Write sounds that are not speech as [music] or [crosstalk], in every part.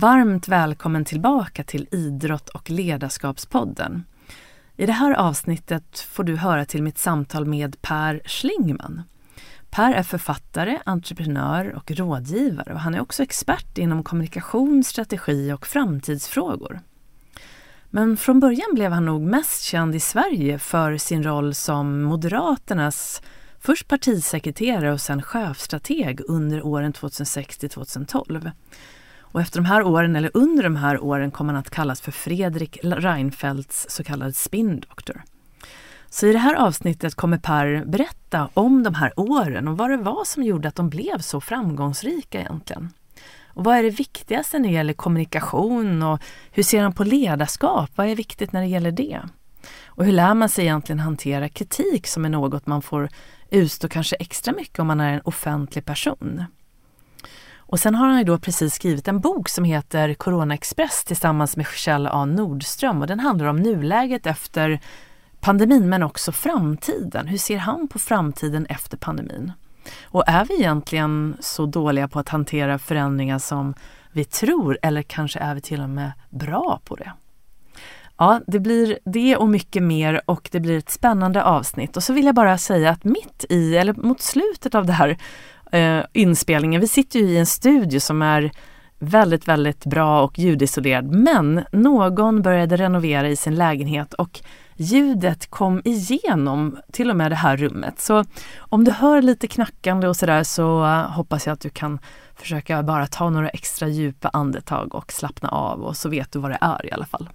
Varmt välkommen tillbaka till Idrott och ledarskapspodden. I det här avsnittet får du höra till mitt samtal med Per Schlingman. Per är författare, entreprenör och rådgivare och han är också expert inom kommunikation, strategi och framtidsfrågor. Men från början blev han nog mest känd i Sverige för sin roll som Moderaternas först partisekreterare och sen chefstrateg under åren 2006 till 2012. Och efter de här åren, eller under de här åren, kom han att kallas för Fredrik Reinfeldts så kallade spindoktor. Så i det här avsnittet kommer Per berätta om de här åren och vad det var som gjorde att de blev så framgångsrika egentligen. Och vad är det viktigaste när det gäller kommunikation och hur ser han på ledarskap? Vad är viktigt när det gäller det? Och hur lär man sig egentligen hantera kritik som är något man får utstå kanske extra mycket om man är en offentlig person? Och sen har han ju då precis skrivit en bok som heter Corona Express tillsammans med Kjell A Nordström och den handlar om nuläget efter pandemin men också framtiden. Hur ser han på framtiden efter pandemin? Och är vi egentligen så dåliga på att hantera förändringar som vi tror eller kanske är vi till och med bra på det? Ja, det blir det och mycket mer och det blir ett spännande avsnitt. Och så vill jag bara säga att mitt i, eller mot slutet av det här eh, inspelningen, vi sitter ju i en studio som är väldigt, väldigt bra och ljudisolerad. Men någon började renovera i sin lägenhet och ljudet kom igenom till och med det här rummet. Så om du hör lite knackande och sådär så hoppas jag att du kan försöka bara ta några extra djupa andetag och slappna av och så vet du vad det är i alla fall.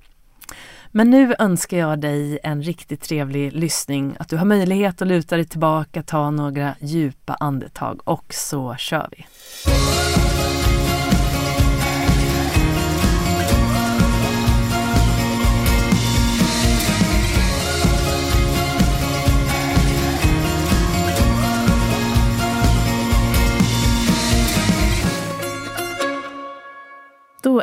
Men nu önskar jag dig en riktigt trevlig lyssning, att du har möjlighet att luta dig tillbaka, ta några djupa andetag och så kör vi.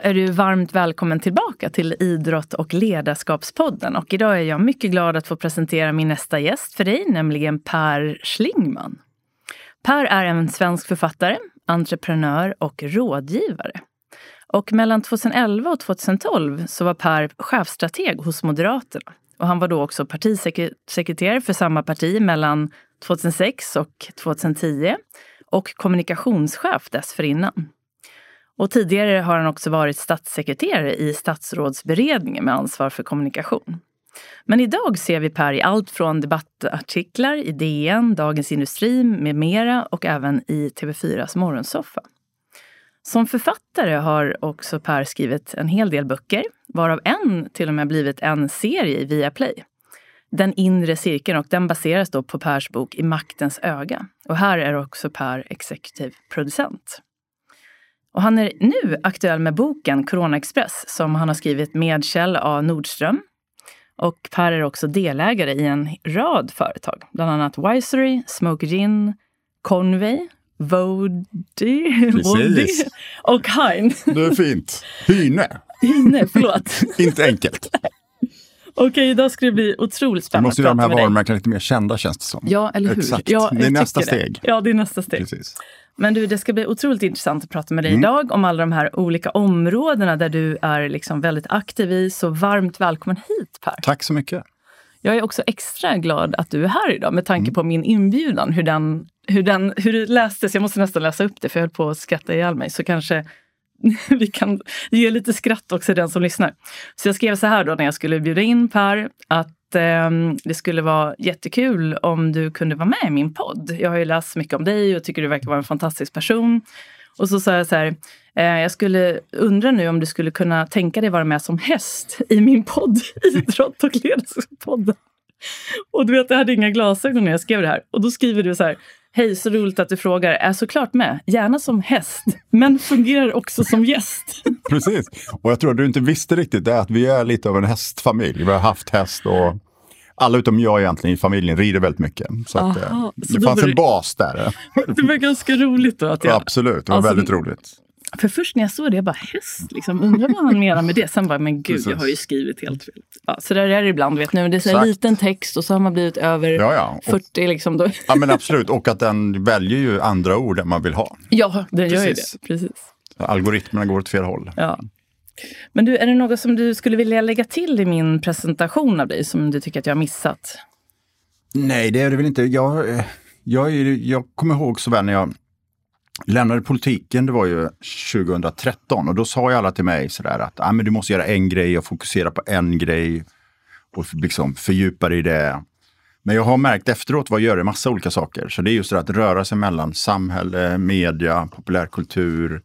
Då är du varmt välkommen tillbaka till Idrott och ledarskapspodden. Och idag är jag mycket glad att få presentera min nästa gäst för dig, nämligen Per Schlingman. Per är en svensk författare, entreprenör och rådgivare. Och mellan 2011 och 2012 så var Per chefstrateg hos Moderaterna. Och han var då också partisekreterare för samma parti mellan 2006 och 2010 och kommunikationschef dessförinnan. Och tidigare har han också varit statssekreterare i statsrådsberedningen med ansvar för kommunikation. Men idag ser vi Per i allt från debattartiklar i DN, Dagens Industri med mera och även i TV4s morgonsoffa. Som författare har också Per skrivit en hel del böcker, varav en till och med blivit en serie i Viaplay. Den inre cirkeln och den baseras då på Pers bok I maktens öga. Och här är också Per exekutiv producent. Och han är nu aktuell med boken Corona Express som han har skrivit med Kjell A Nordström. Och Per är också delägare i en rad företag, bland annat Wisery, Smoke Gin, Conway, Vody, Vody och Hein. Det är fint. Hyne. Hyne, förlåt. [laughs] Inte enkelt. Okej, idag ska det bli otroligt spännande. Vi måste göra de här varumärkena lite mer kända känns det som. Ja, eller hur? Exakt. Ja, det är nästa steg. Det. Ja, det är nästa steg. Precis. Men du, det ska bli otroligt intressant att prata med dig mm. idag om alla de här olika områdena där du är liksom väldigt aktiv i. Så varmt välkommen hit Per! Tack så mycket! Jag är också extra glad att du är här idag med tanke mm. på min inbjudan, hur, den, hur, den, hur det lästes. Jag måste nästan läsa upp det för jag höll på att skratta ihjäl mig. Så kanske [laughs] vi kan ge lite skratt också till den som lyssnar. Så jag skrev så här då när jag skulle bjuda in Per, att eh, det skulle vara jättekul om du kunde vara med i min podd. Jag har ju läst mycket om dig och tycker du verkar vara en fantastisk person. Och så sa jag så här, eh, jag skulle undra nu om du skulle kunna tänka dig vara med som häst i min podd, [laughs] Idrott och ledarskapspodden. Och du vet, jag hade inga glasögon när jag skrev det här. Och då skriver du så här, Hej, så roligt att du frågar. Är såklart med. Gärna som häst, men fungerar också som gäst. [laughs] Precis. Och jag tror att du inte visste riktigt det, att vi är lite av en hästfamilj. Vi har haft häst och alla utom jag egentligen i familjen rider väldigt mycket. Så, att, eh, Aha, det så fanns en bas där. [laughs] Det var ganska roligt då. Att jag... Absolut, det var alltså, väldigt roligt. För först när jag såg det, jag bara häst, liksom, undrar vad han menar med det. Sen bara, men gud, Precis. jag har ju skrivit helt fel. Ja, så där är det ibland, vet ni. Det är en liten text och så har man blivit över ja, ja. 40. Liksom då. Ja, men absolut. Och att den väljer ju andra ord än man vill ha. Ja, den Precis. gör ju det. Precis. Algoritmerna går åt fel håll. Ja. Men du, är det något som du skulle vilja lägga till i min presentation av dig som du tycker att jag har missat? Nej, det är det väl inte. Jag, jag, jag kommer ihåg så väl när jag lämnade politiken, det var ju 2013 och då sa ju alla till mig sådär att ah, men du måste göra en grej och fokusera på en grej och liksom fördjupa dig i det. Men jag har märkt efteråt vad jag gör i massa olika saker. Så det är just det att röra sig mellan samhälle, media, populärkultur,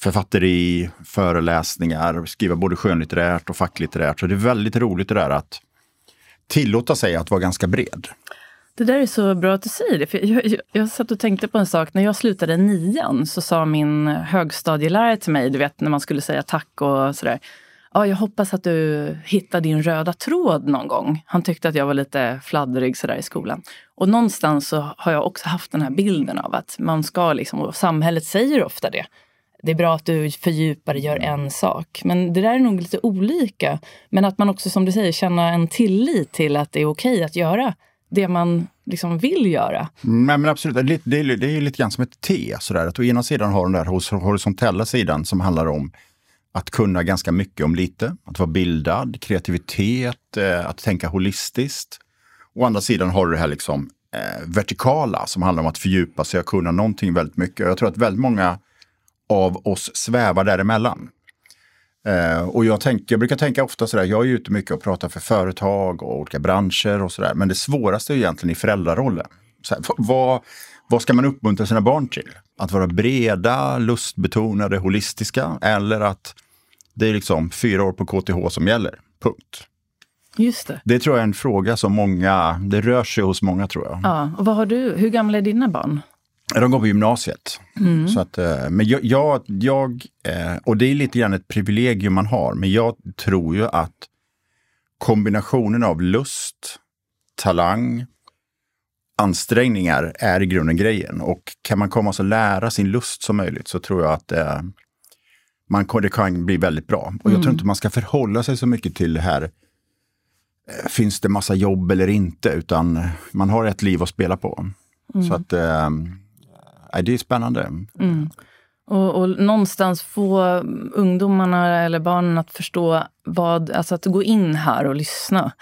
författeri, föreläsningar, skriva både skönlitterärt och facklitterärt. Så det är väldigt roligt det där att tillåta sig att vara ganska bred. Det där är så bra att du säger det. För jag, jag, jag satt och tänkte på en sak. När jag slutade nian så sa min högstadielärare till mig, du vet när man skulle säga tack och sådär. Ja, jag hoppas att du hittar din röda tråd någon gång. Han tyckte att jag var lite fladdrig sådär i skolan. Och någonstans så har jag också haft den här bilden av att man ska liksom, och samhället säger ofta det. Det är bra att du fördjupar och gör en sak. Men det där är nog lite olika. Men att man också, som du säger, känner en tillit till att det är okej att göra det man liksom vill göra. Nej, men absolut, det är, det är, lite grann som ett T. Sådär. Att å ena sidan har den där horisontella sidan som handlar om att kunna ganska mycket om lite, att vara bildad, kreativitet, eh, att tänka holistiskt. Å andra sidan har du det här liksom, eh, vertikala som handlar om att fördjupa sig och kunna någonting väldigt mycket. Jag tror att väldigt många av oss svävar däremellan. Eh, och jag, tänk, jag brukar tänka ofta sådär, jag är ute mycket och pratar för företag och olika branscher och sådär. Men det svåraste är egentligen i föräldrarollen. Här, vad, vad ska man uppmuntra sina barn till? Att vara breda, lustbetonade, holistiska eller att det är liksom fyra år på KTH som gäller. Punkt. Just det. Det tror jag är en fråga som många, det rör sig hos många tror jag. Ja, och vad har du, hur gamla är dina barn? De går på gymnasiet. Mm. Så att, eh, men jag, jag, jag, eh, och det är lite grann ett privilegium man har, men jag tror ju att kombinationen av lust, talang, ansträngningar är i grunden grejen. Och kan man komma och lära sin lust så möjligt så tror jag att eh, man, det kan bli väldigt bra. Och jag tror mm. inte man ska förhålla sig så mycket till det här finns det massa jobb eller inte, utan man har ett liv att spela på. Mm. Så att äh, det är spännande. Mm. Och, och, någonstans få ungdomarna eller barnen att förstå vad, alltså att gå in här och lyssna.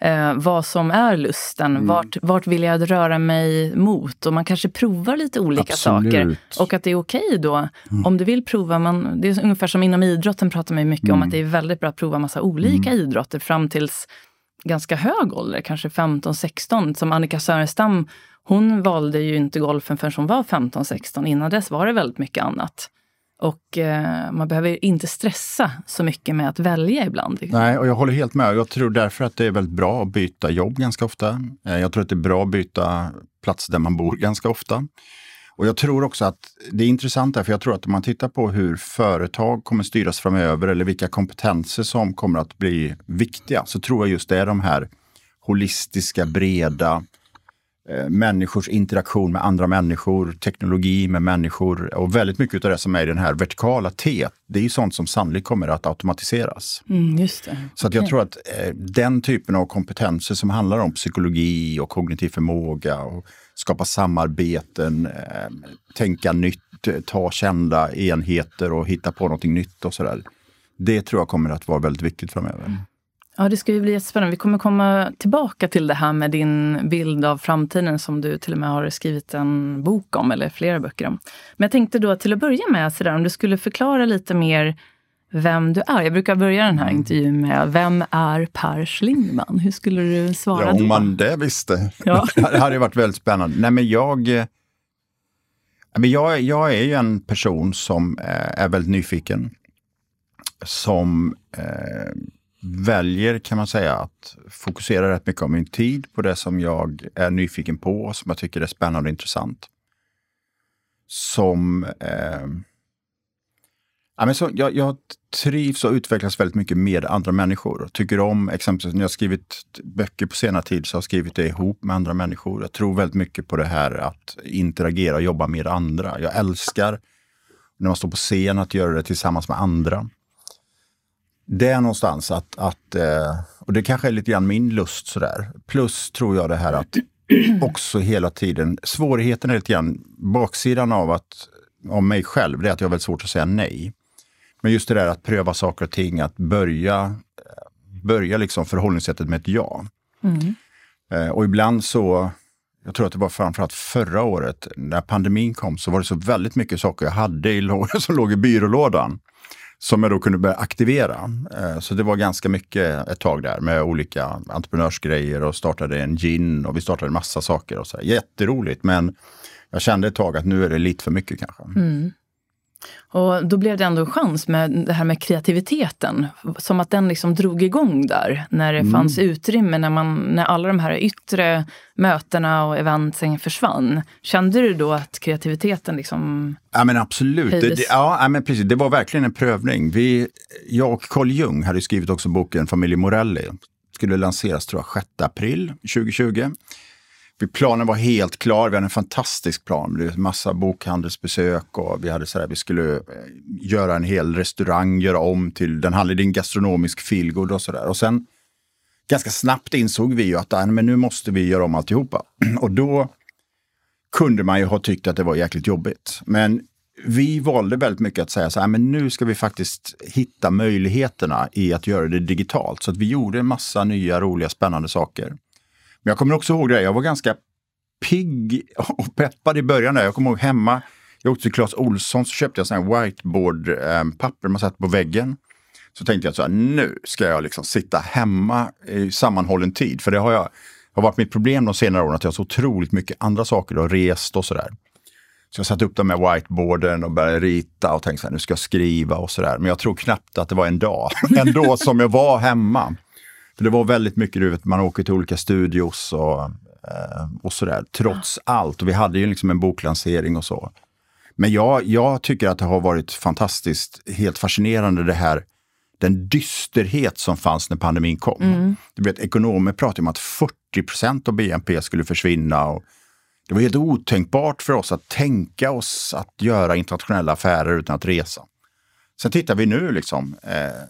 Eh, vad som är lusten, mm. vart, vart vill jag röra mig mot? Och man kanske provar lite olika Absolut. saker. Och att det är okej okay då, mm. om du vill prova. Man, det är ungefär som inom idrotten pratar man mycket mm. om att det är väldigt bra att prova massa olika mm. idrotter fram tills ganska hög ålder, kanske 15-16. Som Annika Sörenstam hon valde ju inte golfen förrän hon var 15-16. Innan dess var det väldigt mycket annat. Och eh, man behöver inte stressa så mycket med att välja ibland. Nej, och jag håller helt med. Jag tror därför att det är väldigt bra att byta jobb ganska ofta. Eh, jag tror att det är bra att byta plats där man bor ganska ofta. Och jag tror också att det är intressant där, för jag tror att om man tittar på hur företag kommer styras framöver eller vilka kompetenser som kommer att bli viktiga, så tror jag just det är de här holistiska, breda, människors interaktion med andra människor, teknologi med människor och väldigt mycket av det som är i den här vertikala T, det är ju sånt som sannolikt kommer att automatiseras. Mm, just det. Så att jag tror att eh, den typen av kompetenser som handlar om psykologi och kognitiv förmåga och skapa samarbeten, eh, tänka nytt, ta kända enheter och hitta på någonting nytt och sådär. Det tror jag kommer att vara väldigt viktigt framöver. Mm. Ja, det ska ju bli jättespännande. Vi kommer komma tillbaka till det här med din bild av framtiden som du till och med har skrivit en bok om, eller flera böcker om. Men jag tänkte då till att börja med, så där, om du skulle förklara lite mer vem du är. Jag brukar börja den här intervjun med Vem är Per Schlingman? Hur skulle du svara ja, om man det visste. Ja. [laughs] det hade varit väldigt spännande. Nej, men jag, men jag, jag är ju en person som eh, är väldigt nyfiken. Som eh, väljer kan man säga att fokusera rätt mycket av min tid på det som jag är nyfiken på, och som jag tycker är spännande och intressant. Som... Eh, ja, men så, jag, jag trivs och utvecklas väldigt mycket med andra människor. Tycker om, exempelvis när jag skrivit böcker på senare tid, så har jag skrivit det ihop med andra människor. Jag tror väldigt mycket på det här att interagera och jobba med andra. Jag älskar när man står på scen att göra det tillsammans med andra det är någonstans att, att eh, och det kanske är lite grann min lust sådär. Plus tror jag det här att också hela tiden, svårigheten är lite grann baksidan av att om mig själv, det är att jag har väldigt svårt att säga nej. Men just det där att pröva saker och ting, att börja, börja liksom förhållningssättet med ett ja. Mm. Eh, och ibland så, jag tror att det var framförallt förra året, när pandemin kom, så var det så väldigt mycket saker jag hade i, [laughs] som låg i byrålådan som jag då kunde börja aktivera. Eh, så det var ganska mycket ett tag där med olika entreprenörsgrejer och startade en gin och vi startade massa saker. Och så. Jätteroligt men jag kände ett tag att nu är det lite för mycket kanske. Mm. Och då blev det ändå en chans med det här med kreativiteten. Som att den liksom drog igång där när det mm. fanns utrymme, när, man, när alla de här yttre mötena och eventen försvann. Kände du då att kreativiteten liksom Ja men absolut. Det, det, ja, men precis. det var verkligen en prövning. Vi, jag och Carl Jung hade skrivit också boken Familj Morelli. Skulle lanseras tror jag 6 april 2020 planen var helt klar. Vi hade en fantastisk plan. Det var massa bokhandelsbesök och vi hade så här, vi skulle eh, göra en hel restaurang, göra om till, den hade en gastronomisk feelgood och sådär. Och sen ganska snabbt insåg vi ju att men nu måste vi göra om alltihopa. [clears throat] Och då kunde man ju ha tyckt att det var jäkligt jobbigt. Men vi valde väldigt mycket att säga så här, men nu ska vi faktiskt hitta möjligheterna i att göra det digitalt. Så att vi gjorde en massa nya, roliga, spännande saker. Men jag kommer också ihåg det, jag var ganska pigg [laughs] och peppad i början. Där. Jag kommer ihåg hemma, jag åkte till Clas Olsson så köpte jag sån whiteboard-papper ehm, man satte på väggen. Så tänkte jag så här, nu ska jag liksom sitta hemma i sammanhållen tid. För det har jag har varit mitt problem de senare åren, att jag har så otroligt mycket andra saker och rest och sådär. Så jag satte upp dem med whiteboarden och började rita och tänkte så här, nu ska jag skriva och sådär. Men jag tror knappt att det var en dag [laughs] ändå som jag var hemma. För det var väldigt mycket, du vet, man åker till olika studios och, eh, och sådär, trots ja. allt. Och vi hade ju liksom en boklansering och så. Men jag, jag tycker att det har varit fantastiskt, helt fascinerande det här, den dysterhet som fanns när pandemin kom. Mm. Du vet, ekonomer pratade om att 40% av BNP skulle försvinna. Och det var helt otänkbart för oss att tänka oss att göra internationella affärer utan att resa. Sen tittar vi nu liksom. Eh,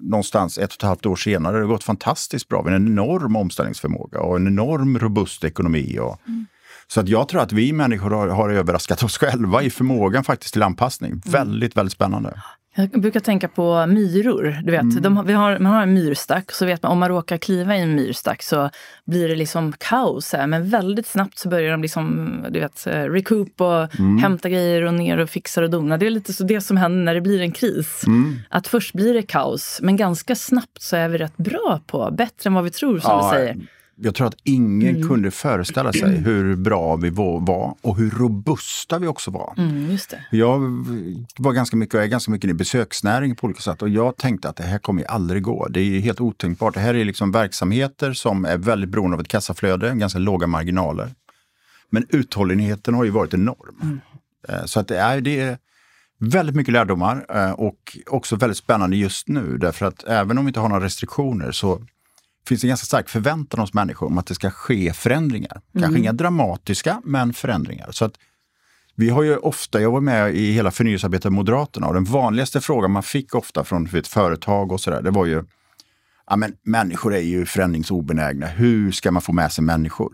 någonstans ett och ett halvt år senare det har gått fantastiskt bra. Vi har en enorm omställningsförmåga och en enorm robust ekonomi. Och, mm. Så att jag tror att vi människor har, har överraskat oss själva i förmågan faktiskt till anpassning. Mm. Väldigt, väldigt spännande. Jag brukar tänka på myror. Du vet, mm. de, vi har, man har en myrstack, så vet man om man råkar kliva i en myrstack så blir det liksom kaos. Här. Men väldigt snabbt så börjar de liksom, du vet, recoup och mm. hämta grejer och ner och fixar och dona. Det är lite så det som händer när det blir en kris. Mm. Att först blir det kaos, men ganska snabbt så är vi rätt bra på, bättre än vad vi tror som ja, du säger jag tror att ingen mm. kunde föreställa sig hur bra vi var och hur robusta vi också var. Mm. Jag var ganska mycket, och är ganska mycket i besöksnäringen på olika sätt och jag tänkte att det här kommer aldrig gå. Det är helt otänkbart. Det här är liksom verksamheter som är väldigt beroende av ett kassaflöde, ganska låga marginaler. Men uthålligheten har ju varit enorm. Mm. Eh, så att det är, det är väldigt mycket lärdomar eh, och också väldigt spännande just nu därför att även om vi inte har några restriktioner så finns en ganska stark förväntan hos människor om att det ska ske förändringar. Kanske mm. inga dramatiska, men förändringar. Så att vi har ju ofta, jag var med i hela förnyelsearbetet Moderaterna och den vanligaste frågan man fick ofta från ett företag och sådär, det var ju ja, men människor är ju förändringsobenägna. Hur ska man få med sig människor?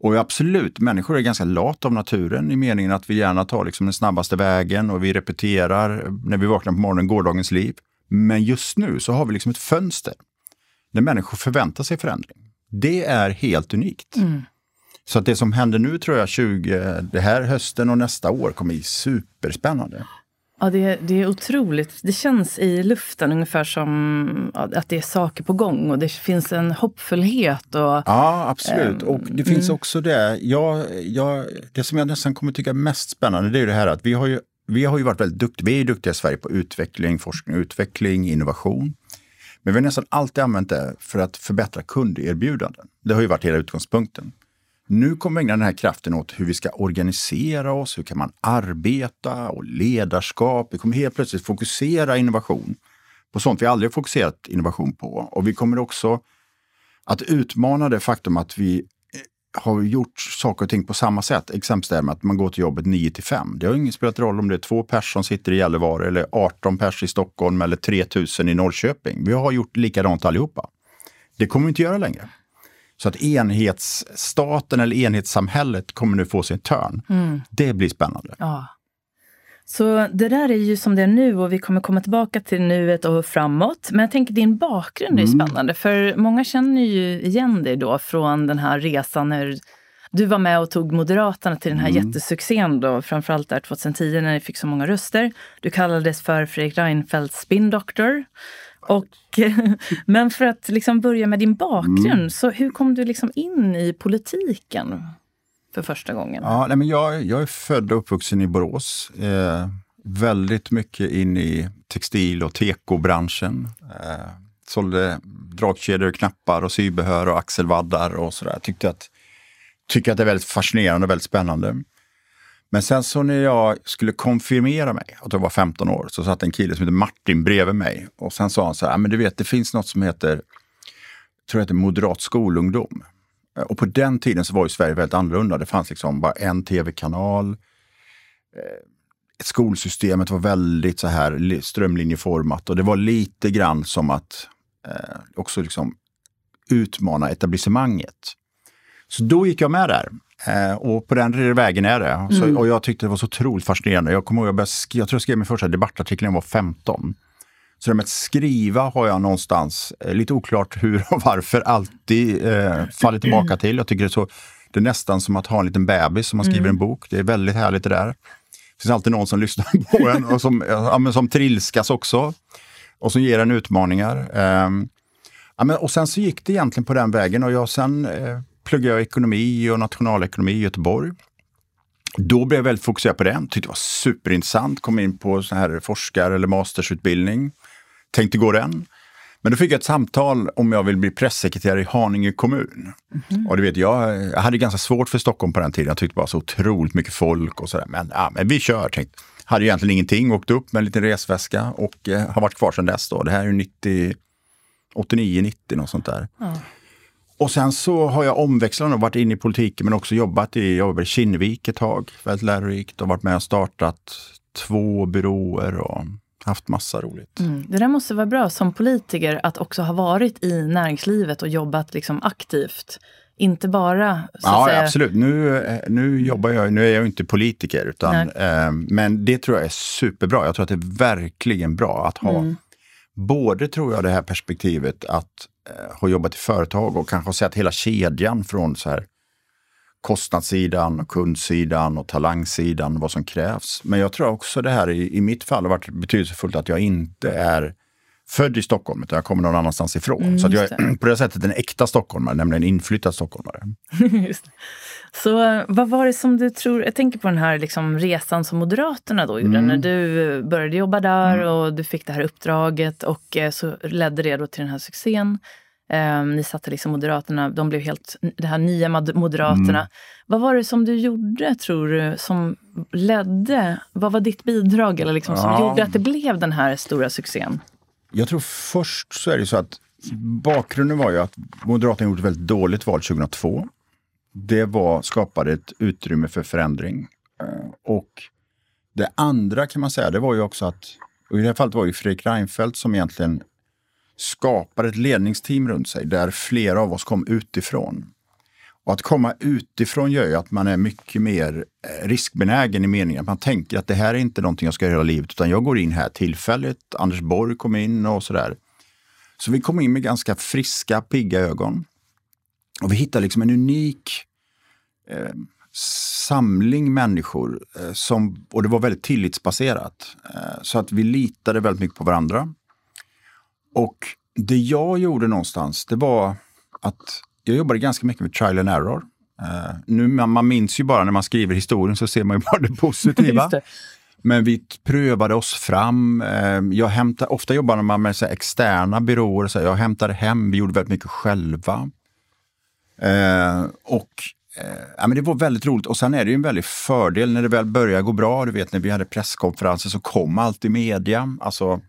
Och absolut, människor är ganska lata av naturen i meningen att vi gärna tar liksom den snabbaste vägen och vi repeterar när vi vaknar på morgonen gårdagens liv. Men just nu så har vi liksom ett fönster när människor förväntar sig förändring. Det är helt unikt. Mm. Så att det som händer nu tror jag 20, det här hösten och nästa år kommer bli superspännande. Ja, det, det är otroligt. Det känns i luften ungefär som att det är saker på gång och det finns en hoppfullhet. Och, ja, absolut. Och det finns mm. också det, jag, jag, det som jag nästan kommer tycka är mest spännande, det är det här att vi har ju, vi har ju varit väldigt duktiga, vi är duktiga i Sverige på utveckling, forskning, utveckling, innovation. Men vi har nästan alltid använt det för att förbättra kunderbjudanden. Det har ju varit hela utgångspunkten. Nu kommer vi ägna den här kraften åt hur vi ska organisera oss, hur kan man arbeta och ledarskap. Vi kommer helt plötsligt fokusera innovation på sånt vi aldrig fokuserat innovation på. Och vi kommer också att utmana det faktum att vi har gjort saker och ting på samma sätt. Exempelvis med att man går till jobbet 9 till 5. Det har ingen spelat roll om det är två personer som sitter i Gällivare eller 18 personer i Stockholm eller 3000 i Norrköping. Vi har gjort likadant allihopa. Det kommer vi inte göra längre. Så att enhetsstaten eller enhetssamhället kommer nu få sin törn. Mm. Det blir spännande. Ja. Så det där är ju som det är nu och vi kommer komma tillbaka till nuet och framåt. Men jag tänker din bakgrund är mm. spännande för många känner ju igen dig då från den här resan när du var med och tog Moderaterna till den här mm. jättesuccén då, framförallt där 2010 när ni fick så många röster. Du kallades för Fredrik Reinfeldts spindoktor. Och, [laughs] men för att liksom börja med din bakgrund, mm. så hur kom du liksom in i politiken för första gången? Ja, nej, men jag, jag är född och uppvuxen i Borås. Eh, väldigt mycket in i textil och tekobranschen. Eh, sålde dragkedjor, knappar och sybehör och axelvaddar och sådär. Tyckte att, tycker att det är väldigt fascinerande och väldigt spännande. Men sen så när jag skulle konfirmera mig, att jag var 15 år, så satt en kille som hette Martin bredvid mig. Och sen sa han så här, men du vet det finns något som heter, tror jag heter moderat skolungdom. Och på den tiden så var ju Sverige väldigt annorlunda. Det fanns liksom bara en tv-kanal. Eh, skolsystemet var väldigt så här strömlinjeformat och det var lite grann som att eh, också liksom utmana etablissemanget. Så då gick jag med där. Eh, och på den vägen är det. Så, mm. och jag tyckte det var så otroligt fascinerande. Jag kommer ihåg, jag, började, jag tror jag skrev min första debattartikel när jag var 15. Så att skriva har jag någonstans, eh, lite oklart hur och varför, alltid eh, fallit tillbaka till. Jag tycker det är, så, det är nästan som att ha en liten bebis som man skriver mm. en bok. Det är väldigt härligt det där. Det finns alltid någon som [laughs] lyssnar på en och som, ja, som trilskas också. Och som ger en utmaningar. Eh, ja, men, och sen så gick det egentligen på den vägen och jag sen eh, pluggade jag ekonomi och nationalekonomi i Göteborg. Då blev jag väldigt fokuserad på det. Tyckte det var superintressant. Kom in på sån här forskar eller mastersutbildning. Tänkte gå den. Men då fick jag ett samtal om jag vill bli pressekreterare i Haninge kommun. Mm. Och du vet, jag, jag, hade ganska svårt för Stockholm på den tiden. Jag tyckte var så otroligt mycket folk och sådär. Men, ja, men vi kör, tänkte. Hade egentligen ingenting, åkte upp med en liten resväska och eh, har varit kvar sedan dess. Då. Det här är 90, 89, 90 något sånt där. Mm. Och sen så har jag omväxlat och varit inne i politiken men också jobbat i, jag i Kinnevik ett tag. Väldigt lärorikt och varit med och startat två byråer och haft massa roligt. Mm. Det där måste vara bra som politiker att också ha varit i näringslivet och jobbat liksom aktivt. Inte bara... ja, säga... absolut. Nu, nu jobbar jag, nu är jag inte politiker, utan, eh, men det tror jag är superbra. Jag tror att det är verkligen bra att ha mm. både, tror jag, det här perspektivet att eh, ha jobbat i företag och kanske ha sett hela kedjan från så här kostnadssidan, och kundsidan och talangsidan, vad som krävs. Men jag tror också det här i, i mitt fall har varit betydelsefullt att jag inte är född i Stockholm, utan jag kommer någon annanstans ifrån. Mm, så jag är [clears throat] på det sättet en äkta stockholmare, nämligen inflyttad stockholmare. [laughs] Så vad var det som du tror, jag tänker på den här liksom resan som Moderaterna då gjorde, mm. när du började jobba där mm. och du fick det här uppdraget och eh, så ledde det då till den här succén. Um, ni satte liksom Moderaterna, de blev helt, det här nya Moderaterna. Mm. Vad var det som du gjorde, tror du, som ledde, vad var ditt bidrag eller liksom, som ja. gjorde att det blev den här stora succén? Jag tror först så är det så att bakgrunden var ju att Moderaterna gjorde ett väldigt dåligt val 2002. Det var, skapade ett utrymme för förändring. Uh, och det andra kan man säga, det var ju också att, och i det här fallet var ju Fredrik Reinfeldt som egentligen skapar ett ledningsteam runt sig där flera av oss kom utifrån. Och att komma utifrån gör ju att man är mycket mer eh, riskbenägen i meningen att man tänker att det här är inte någonting jag ska göra hela livet, utan jag går in här tillfälligt. Anders Borg kom in och sådär. Så vi kom in med ganska friska, pigga ögon. Och vi hittade liksom en unik eh, samling människor, eh, som, och det var väldigt tillitsbaserat. Eh, så att vi litade väldigt mycket på varandra. Och det jag gjorde någonstans, det var att jag jobbade ganska mycket med trial and error. Uh, nu, man, man minns ju bara när man skriver historien så ser man ju bara det positiva. [laughs] det. Men vi prövade oss fram. Uh, jag hämtade, ofta jobbade man med så externa byråer. Så jag hämtade hem, vi gjorde väldigt mycket själva. Uh, och Ja, men det var väldigt roligt och sen är det ju en väldig fördel när det väl börjar gå bra. Du vet när vi hade presskonferenser så kom alltid media. Alltså,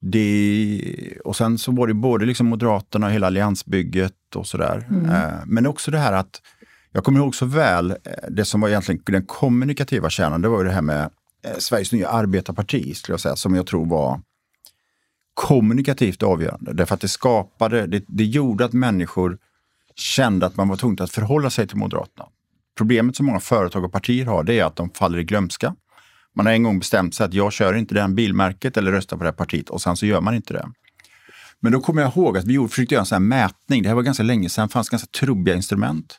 det, och sen så var det både liksom Moderaterna och hela alliansbygget och sådär. Mm. Eh, men också det här att, jag kommer ihåg så väl, eh, det som var egentligen den kommunikativa kärnan, det var ju det här med eh, Sveriges nya arbetarparti, skulle jag säga, som jag tror var kommunikativt avgörande. Därför att det skapade, det, det gjorde att människor kände att man var tvungen att förhålla sig till Moderaterna. Problemet som många företag och partier har, det är att de faller i glömska. Man har en gång bestämt sig att jag kör inte det bilmärket eller röstar på det partiet och sen så gör man inte det. Men då kommer jag ihåg att vi försökte göra en sån här mätning. Det här var ganska länge sedan, det fanns ganska trubbiga instrument.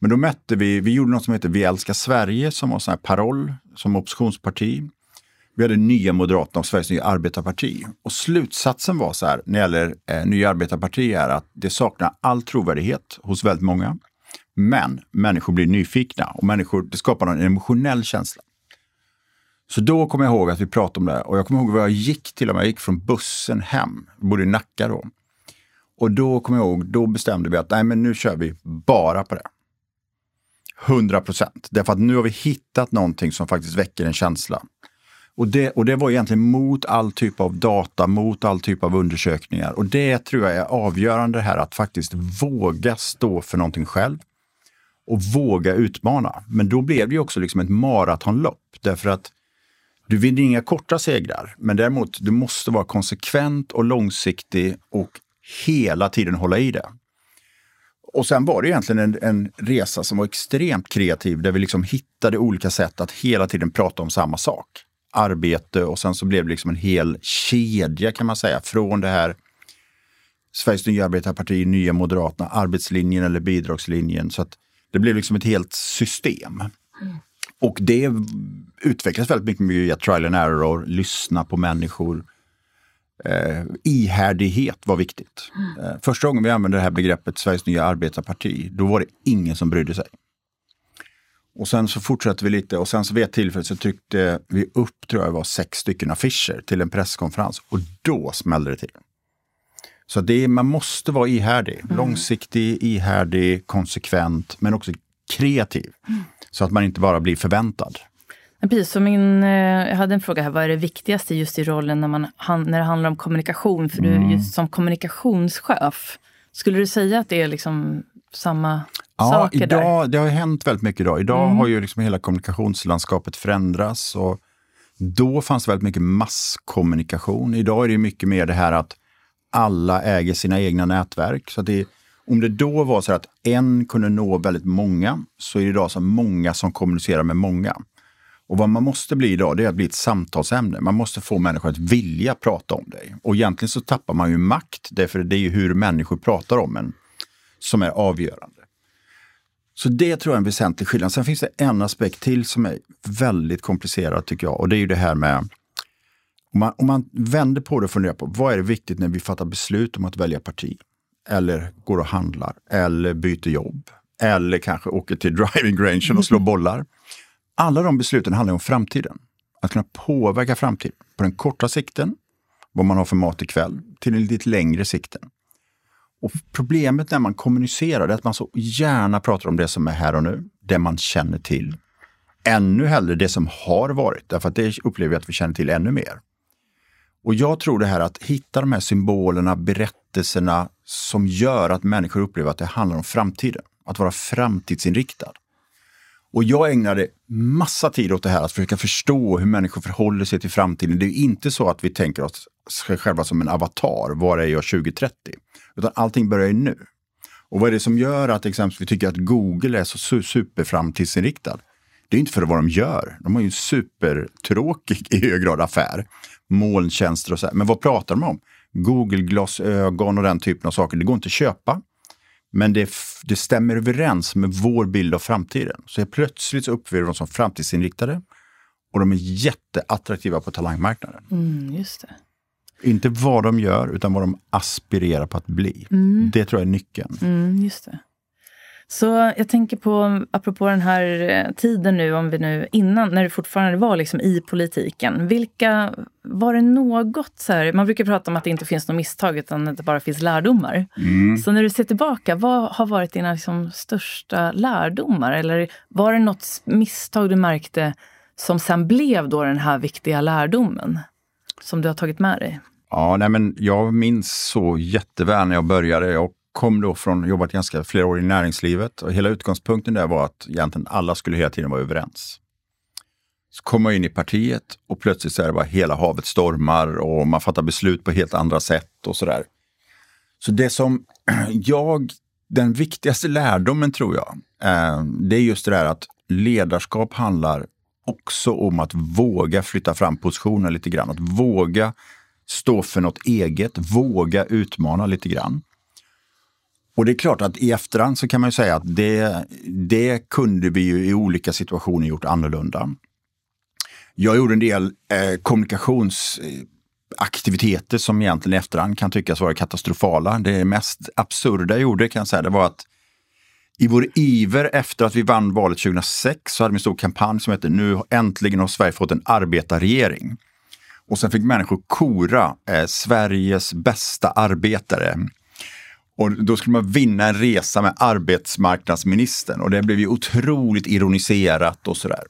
Men då mätte vi, vi gjorde något som heter Vi älskar Sverige som var en sån här paroll som oppositionsparti. Vi hade Nya Moderaterna och Sveriges Nya Arbetarparti. Och slutsatsen var så här när det gäller eh, Nya Arbetarparti är att det saknar all trovärdighet hos väldigt många. Men människor blir nyfikna och människor, det skapar en emotionell känsla. Så då kommer jag ihåg att vi pratade om det och jag kommer ihåg var jag gick till och med. Jag gick från bussen hem, jag bodde i Nacka då. Och då kommer jag ihåg, då bestämde vi att nej men nu kör vi bara på det. 100 procent. Därför att nu har vi hittat någonting som faktiskt väcker en känsla. Och det, och det var egentligen mot all typ av data, mot all typ av undersökningar. Och det tror jag är avgörande här, att faktiskt våga stå för någonting själv och våga utmana. Men då blev det också liksom ett maratonlopp. Därför att du vinner inga korta segrar, men däremot du måste vara konsekvent och långsiktig och hela tiden hålla i det. Och sen var det egentligen en, en, resa som var extremt kreativ där vi liksom hittade olika sätt att hela tiden prata om samma sak. Arbete och sen så blev det liksom en hel kedja kan man säga från det här Sveriges nya arbetarparti, Nya Moderaterna, arbetslinjen eller bidragslinjen. Så att det blev liksom ett helt system. Mm. Och det utvecklas väldigt mycket via trial and error, lyssna på människor. Eh, ihärdighet var viktigt. Mm. Eh, första gången vi använde det här begreppet Sveriges nya arbetarparti, då var det ingen som brydde sig. Och sen så fortsatte vi lite och sen så vid ett tillfälle så tryckte vi upp, tror jag det var, sex stycken affischer till en presskonferens och då smällde det till. Så det man måste vara ihärdig. Mm. Långsiktig, ihärdig, konsekvent, men också kreativ. Mm. Så att man inte bara blir förväntad. Precis, så min, eh, jag hade en fråga här, vad är det viktigaste just i rollen när, man, när det handlar om kommunikation? För mm. du just som kommunikationschef, skulle du säga att det är liksom samma ja, saker idag, där? Det har hänt väldigt mycket idag. Idag mm. har ju liksom hela kommunikationslandskapet förändrats. Och då fanns det väldigt mycket masskommunikation. Idag är det mycket mer det här att alla äger sina egna nätverk. Så det, om det då var så att en kunde nå väldigt många, så är det idag så många som kommunicerar med många. Och vad man måste bli idag, det är att bli ett samtalsämne. Man måste få människor att vilja prata om dig. Och egentligen så tappar man ju makt, därför det är ju hur människor pratar om en som är avgörande. Så det tror jag är en väsentlig skillnad. Sen finns det en aspekt till som är väldigt komplicerad tycker jag och det är ju det här med om man, om man vänder på det och funderar på vad är det viktigt när vi fattar beslut om att välja parti? Eller går och handlar, eller byter jobb, eller kanske åker till [laughs] driving rangen och slår bollar. Alla de besluten handlar om framtiden. Att kunna påverka framtiden på den korta sikten, vad man har för mat ikväll, till den lite längre sikten. Och Problemet när man kommunicerar är att man så gärna pratar om det som är här och nu, det man känner till. Ännu hellre det som har varit, därför att det upplever jag att vi känner till ännu mer. Och jag tror det här att hitta de här symbolerna, berättelserna som gör att människor upplever att det handlar om framtiden. Att vara framtidsinriktad. Och jag ägnade massa tid åt det här, att försöka förstå hur människor förhåller sig till framtiden. Det är inte så att vi tänker oss själva som en avatar, var är jag 2030? Utan allting börjar ju nu. Och vad är det som gör att exempelvis vi tycker att Google är så superframtidsinriktad? Det är inte för vad de gör. De har ju en supertråkig i hög grad affär. Molntjänster och så. Här. Men vad pratar de om? Google-glasögon och den typen av saker. Det går inte att köpa. Men det, det stämmer överens med vår bild av framtiden. Så plötsligt så upplever de som framtidsinriktade och de är jätteattraktiva på talangmarknaden. Mm, just det. Inte vad de gör, utan vad de aspirerar på att bli. Mm. Det tror jag är nyckeln. Mm, just det. Så jag tänker på, apropå den här eh, tiden nu, om vi nu innan, när du fortfarande var liksom i politiken. Vilka, var det något så här, man brukar prata om att det inte finns något misstag utan att det bara finns lärdomar. Mm. Så när du ser tillbaka, vad har varit dina liksom största lärdomar? Eller var det något misstag du märkte som sen blev då den här viktiga lärdomen? Som du har tagit med dig? Ja, nej men jag minns så jätteväl när jag började. Jag kom då från, jobbat ganska flera år i näringslivet och hela utgångspunkten där var att egentligen alla skulle hela tiden vara överens. Så kom man in i partiet och plötsligt så är det bara hela havet stormar och man fattar beslut på helt andra sätt och sådär. Så det som [clears throat] jag, den viktigaste lärdomen tror jag, eh, det är just det där att ledarskap handlar också om att våga flytta fram positionen lite grann. Att våga stå för något eget, våga utmana lite grann. Och det är klart att i efterhand så kan man ju säga att det, det kunde vi ju i olika situationer gjort annorlunda. Jag gjorde en del eh, kommunikationsaktiviteter som egentligen i efterhand kan tyckas vara katastrofala. Det mest absurda jag gjorde kan jag säga, det var att i vår iver efter att vi vann valet 2006 så hade vi en stor kampanj som hette Nu äntligen har Sverige fått en arbetarregering. Och sen fick människor kora eh, Sveriges bästa arbetare. Och då skulle man vinna en resa med arbetsmarknadsministern och det blev ju otroligt ironiserat och sådär.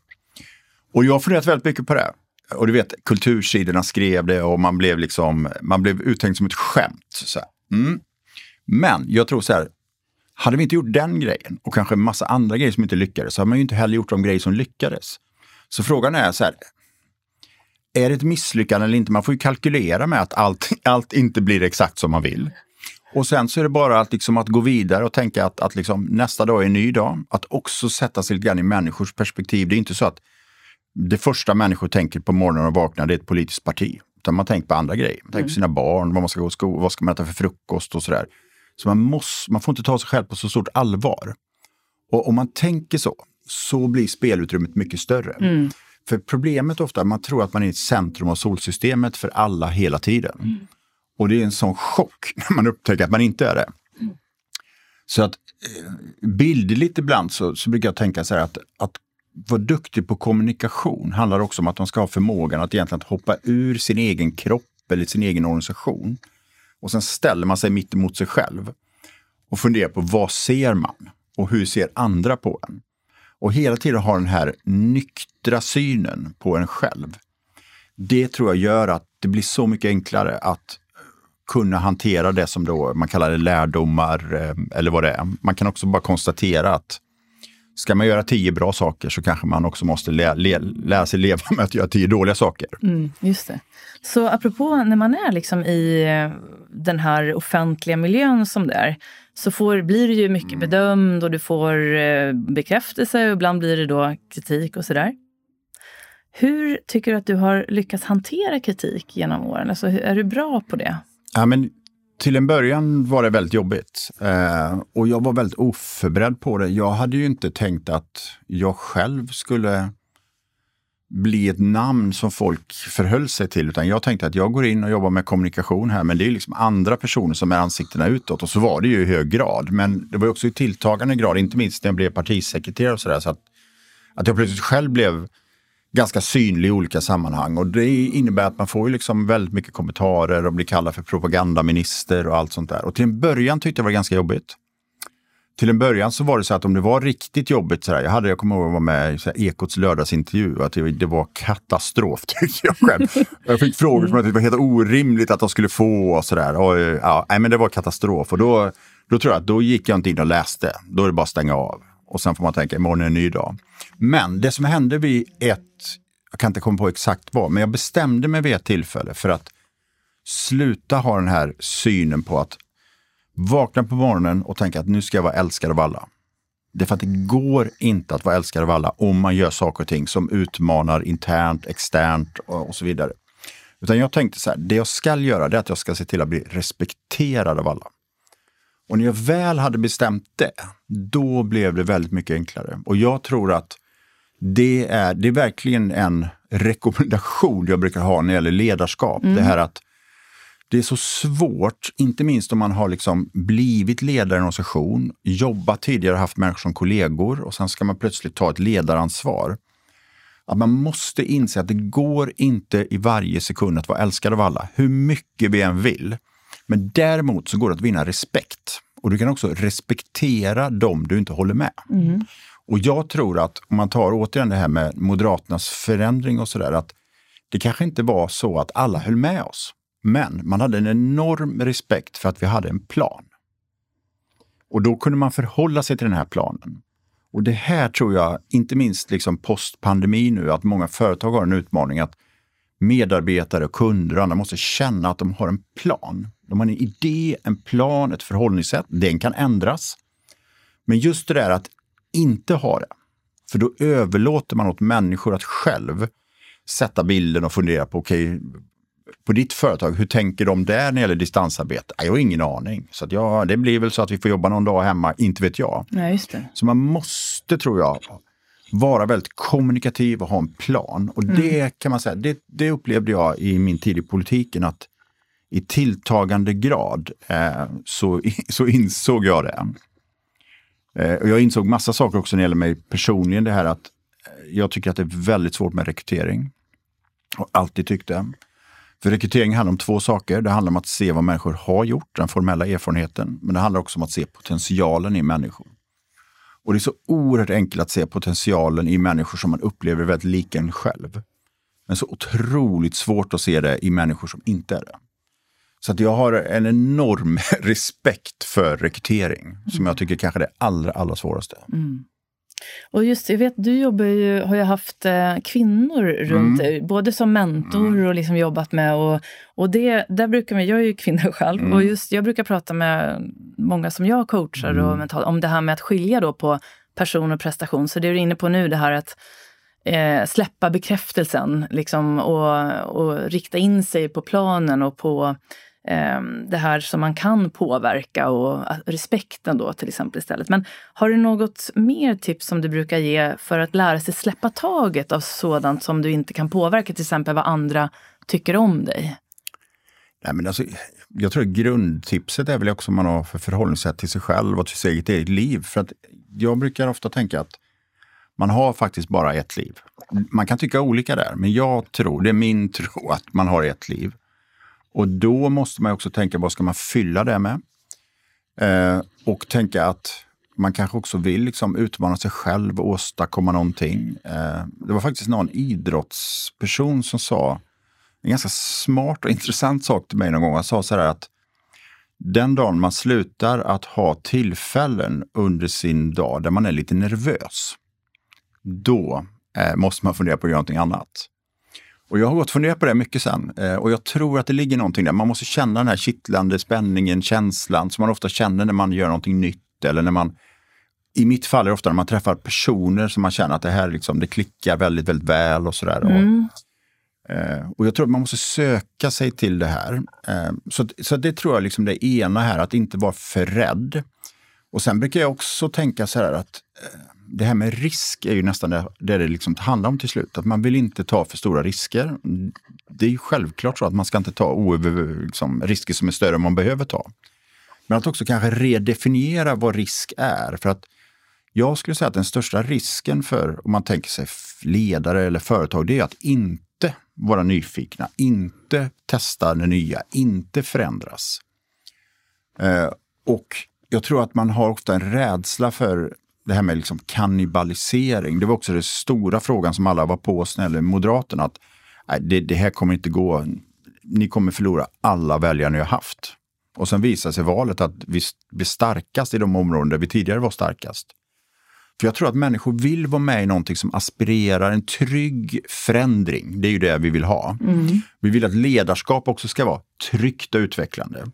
Och jag har funderat väldigt mycket på det. Och du vet, kultursidorna skrev det och man blev liksom, man blev uttänkt som ett skämt. Så mm. Men jag tror så här, hade vi inte gjort den grejen och kanske en massa andra grejer som inte lyckades, så hade man ju inte heller gjort de grejer som lyckades. Så frågan är så här, är det ett misslyckande eller inte? Man får ju kalkylera med att allt, allt inte blir exakt som man vill. Och sen så är det bara att, liksom, att gå vidare och tänka att, att liksom, nästa dag är en ny dag. Att också sätta sig lite grann i människors perspektiv. Det är inte så att det första människor tänker på morgonen och vaknar, det är ett politiskt parti. Utan man tänker på andra grejer. Man tänker på mm. sina barn, vad man ska gå skola, vad ska man äta för frukost och sådär. Så man, måste, man får inte ta sig själv på så stort allvar. Och om man tänker så, så blir spelutrymmet mycket större. Mm. För problemet ofta är att man tror att man är i centrum av solsystemet för alla hela tiden. Mm. Och det är en sån chock [laughs] när man upptäcker att man inte är det. Så att eh, bildligt ibland så, så brukar jag tänka så här att, att vara duktig på kommunikation handlar också om att man ska ha förmågan att egentligen hoppa ur sin egen kropp eller sin egen organisation. Och sen ställer man sig mitt emot sig själv och funderar på vad ser man och hur ser andra på en? Och hela tiden ha den här nyktra synen på en själv. Det tror jag gör att det blir så mycket enklare att kunna hantera det som då man kallar det lärdomar eh, eller vad det är. Man kan också bara konstatera att ska man göra tio bra saker så kanske man också måste lä lä lära sig leva [laughs] med att göra tio dåliga saker. Mm, just det. Så apropå när man är liksom i eh, den här offentliga miljön som det är, så får, blir du ju mycket mm. bedömd och du får eh, bekräftelse och ibland blir det då kritik och sådär. Hur tycker du att du har lyckats hantera kritik genom åren? Alltså, är du bra på det? Ja, men till en början var det väldigt jobbigt. Eh, och jag var väldigt oförberedd på det. Jag hade ju inte tänkt att jag själv skulle bli ett namn som folk förhöll sig till. Utan jag tänkte att jag går in och jobbar med kommunikation här, men det är liksom andra personer som är ansiktena utåt. Och så var det ju i hög grad. Men det var också i tilltagande grad, inte minst när jag blev partisekreterare och sådär. Så att, att jag plötsligt själv blev ganska synlig i olika sammanhang. Och det innebär att man får ju liksom väldigt mycket kommentarer och blir kallad för propagandaminister och allt sånt där. Och till en början tyckte jag det var ganska jobbigt. Till en början så var det så att om det var riktigt jobbigt, så där, jag, hade, jag kommer ihåg att jag var med i Ekots lördagsintervju, att det, det var katastrof [laughs] tyckte jag själv. jag fick frågor som att det var helt orimligt att de skulle få och sådär. Ja, nej, men det var katastrof och då, då tror jag att då gick jag inte in och läste. Då är det bara att stänga av. Och sen får man tänka, imorgon är en ny dag. Men det som hände vid ett, jag kan inte komma på exakt vad, men jag bestämde mig vid ett tillfälle för att sluta ha den här synen på att vakna på morgonen och tänka att nu ska jag vara älskad av alla. Det är för att det går inte att vara älskad av alla om man gör saker och ting som utmanar internt, externt och, och så vidare. Utan jag tänkte så här, det jag ska göra det är att jag ska se till att bli respekterad av alla. Och när jag väl hade bestämt det, då blev det väldigt mycket enklare. Och jag tror att det är, det är verkligen en rekommendation jag brukar ha när det gäller ledarskap. Mm. Det här att det är så svårt, inte minst om man har liksom blivit ledare i en organisation, jobbat tidigare, haft människor som kollegor och sen ska man plötsligt ta ett ledaransvar. Att man måste inse att det går inte i varje sekund att vara älskad av alla, hur mycket vi än vill. Men däremot så går det att vinna respekt. Och du kan också respektera dem du inte håller med. Mm. Och jag tror att om man tar återigen det här med Moderaternas förändring och sådär, att det kanske inte var så att alla höll med oss. Men man hade en enorm respekt för att vi hade en plan. Och då kunde man förhålla sig till den här planen. Och det här tror jag, inte minst liksom postpandemi nu, att många företag har en utmaning att medarbetare, och kunder och andra måste känna att de har en plan. De har en idé, en plan, ett förhållningssätt. Den kan ändras. Men just det där att inte ha det. För då överlåter man åt människor att själv sätta bilden och fundera på, okej, okay, på ditt företag, hur tänker de där när det gäller distansarbete? Jag har ingen aning. Så att ja, det blir väl så att vi får jobba någon dag hemma, inte vet jag. Ja, just det. Så man måste, tror jag, vara väldigt kommunikativ och ha en plan. Och mm. det kan man säga, det, det, upplevde jag i min tid i politiken att i tilltagande grad eh, så, [laughs] så insåg jag det. Eh, och jag insåg massa saker också när det gäller mig personligen. Det här att eh, jag tycker att det är väldigt svårt med rekrytering. Och alltid tyckte. För rekrytering handlar om två saker. Det handlar om att se vad människor har gjort, den formella erfarenheten. Men det handlar också om att se potentialen i människor. Och det är så oerhört enkelt att se potentialen i människor som man upplever väldigt lika en själv. Men så otroligt svårt att se det i människor som inte är det. Så att jag har en enorm [laughs] respekt för rekrytering, mm. som jag tycker kanske är det allra, allra svåraste. Mm. Och just jag vet, du jobbar ju, har ju haft eh, kvinnor runt dig, mm. både som mentor mm. och liksom jobbat med och, och det, där brukar man, jag är ju kvinna [laughs] själv, mm. och just jag brukar prata med många som jag coachar och mm. mental, om det här med att skilja då på person och prestation. Så det du är inne på nu, det här att eh, släppa bekräftelsen liksom, och, och rikta in sig på planen och på eh, det här som man kan påverka och ah, respekten då till exempel istället. Men har du något mer tips som du brukar ge för att lära sig släppa taget av sådant som du inte kan påverka, till exempel vad andra tycker om dig? Nej, men alltså, jag tror att grundtipset är väl också man har för förhållningssätt till sig själv och till sitt eget liv. För att jag brukar ofta tänka att man har faktiskt bara ett liv. Man kan tycka olika där, men jag tror, det är min [laughs] tro, att man har ett liv. Och då måste man också tänka, vad ska man fylla det med? Eh, och tänka att man kanske också vill liksom utmana sig själv och åstadkomma någonting. Eh, det var faktiskt någon idrottsperson som sa en ganska smart och [laughs] intressant sak till mig någon gång. Han sa så här att den dagen man slutar att ha tillfällen under sin dag där man är lite nervös, då eh, måste man fundera på att göra någonting annat. Och jag har gått och funderat på det mycket sen eh, och jag tror att det ligger någonting där. Man måste känna den här kittlande spänningen, känslan som man ofta känner när man gör någonting nytt eller när man i mitt fall är det ofta när man träffar personer som man känner att det här liksom, det klickar väldigt, väldigt väl och sådär. Mm. Och, eh, och jag tror att man måste söka sig till det här. Eh, så, så det tror jag liksom det ena här, att inte vara för rädd. Och sen brukar jag också tänka så här att det här med risk är ju nästan det det, det liksom handlar om till slut. Att man vill inte ta för stora risker. Det är ju självklart så att man ska inte ta oöver, liksom, risker som är större än man behöver ta. Men att också kanske redefiniera vad risk är. För att jag skulle säga att den största risken för, om man tänker sig ledare eller företag, det är att inte vara nyfikna, inte testa det nya, inte förändras. Eh, och jag tror att man har ofta en rädsla för det här med liksom kannibalisering. Det var också den stora frågan som alla var på oss när det Moderaterna. Att, nej, det, det, här kommer inte gå. Ni kommer förlora alla väljare ni har haft. Och sen visade sig valet att vi blir starkast i de områden där vi tidigare var starkast. För jag tror att människor vill vara med i någonting som aspirerar en trygg förändring. Det är ju det vi vill ha. Mm. Vi vill att ledarskap också ska vara tryggt och utvecklande.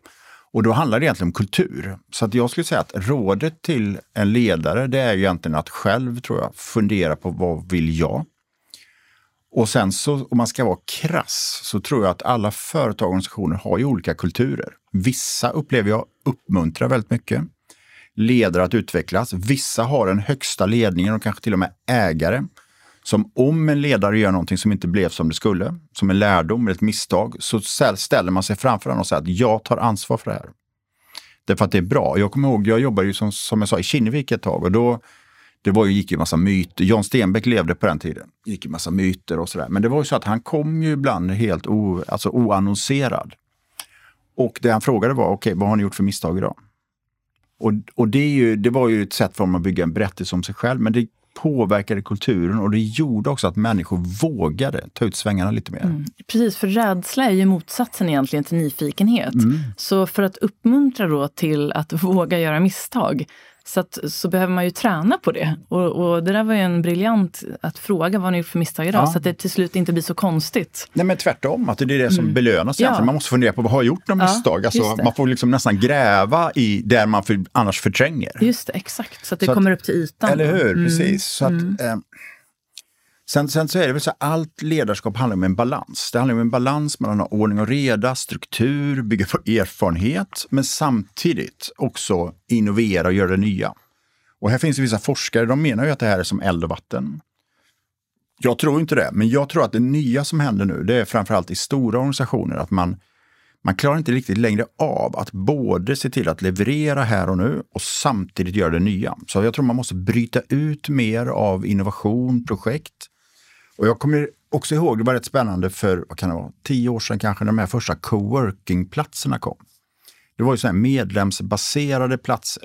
Och då handlar det egentligen om kultur. Så att jag skulle säga att rådet till en ledare, det är egentligen att själv, tror jag, fundera på vad vill jag? Och sen så, om man ska vara krass, så tror jag att alla företag och organisationer har ju olika kulturer. Vissa upplever jag uppmuntrar väldigt mycket ledare att utvecklas. Vissa har den högsta ledningen och kanske till och med ägare som om en ledare gör någonting som inte blev som det skulle, som en lärdom eller ett misstag, så ställer man sig framför honom och säger att jag tar ansvar för det här. Därför att det är bra. Jag kommer ihåg, jag jobbade ju som, som jag sa i Kinnevik ett tag och då det var ju, gick ju massa myter. Jan Stenbeck levde på den tiden. Det gick ju massa myter och sådär. Men det var ju så att han kom ju ibland helt o, alltså oannonserad. Och det han frågade var, okej, okay, vad har ni gjort för misstag idag? Och, och det, är ju, det var ju ett sätt för honom att bygga en berättelse om sig själv. Men det påverkade kulturen och det gjorde också att människor vågade ta ut svängarna lite mer. Mm. Precis, för rädsla är ju motsatsen egentligen till nyfikenhet. Mm. Så för att uppmuntra då till att [laughs] våga göra misstag Så, att, så behöver man ju träna på det. Och, och det där var ju en briljant att fråga vad ni gjort för misstag idag, ja. så att det till slut inte blir så konstigt. Nej men tvärtom, att det är det som mm. belönas. Ja. Man måste fundera på, vad har jag gjort några misstag? Alltså, man får liksom nästan gräva i där man för, annars förtränger. Just det, exakt. Så att det så kommer att, upp till ytan. Eller hur, mm. precis. Så att, mm. eh, Sen, sen så är det väl så att allt ledarskap handlar om en balans. Det handlar om en balans mellan ordning och reda, struktur, bygga på erfarenhet, men samtidigt också innovera och göra det nya. Och här finns det vissa forskare, de menar ju att det här är som eld och vatten. Jag tror inte det, men jag tror att det nya som händer nu, det är framförallt i stora organisationer, att man, man klarar inte riktigt längre av att både se till att leverera här och nu och samtidigt göra det nya. Så jag tror man måste bryta ut mer av innovation, projekt och jag kommer också ihåg, det var rätt spännande för, vad kan det vara, tio år sedan kanske, när de här första coworkingplatserna kom. Det var ju så här medlemsbaserade platser.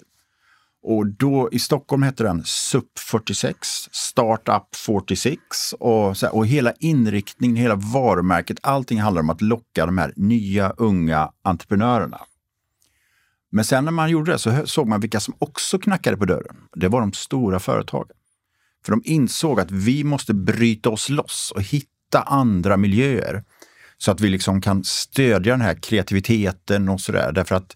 Och då i Stockholm hette den SUP 46, Startup 46 och, så här, och hela inriktningen, hela varumärket, allting handlar om att locka de här nya unga entreprenörerna. Men sen när man gjorde det så såg man vilka som också knackade på dörren. Det var de stora företagen. För de insåg att vi måste bryta oss loss och hitta andra miljöer. Så att vi liksom kan stödja den här kreativiteten och sådär. Därför att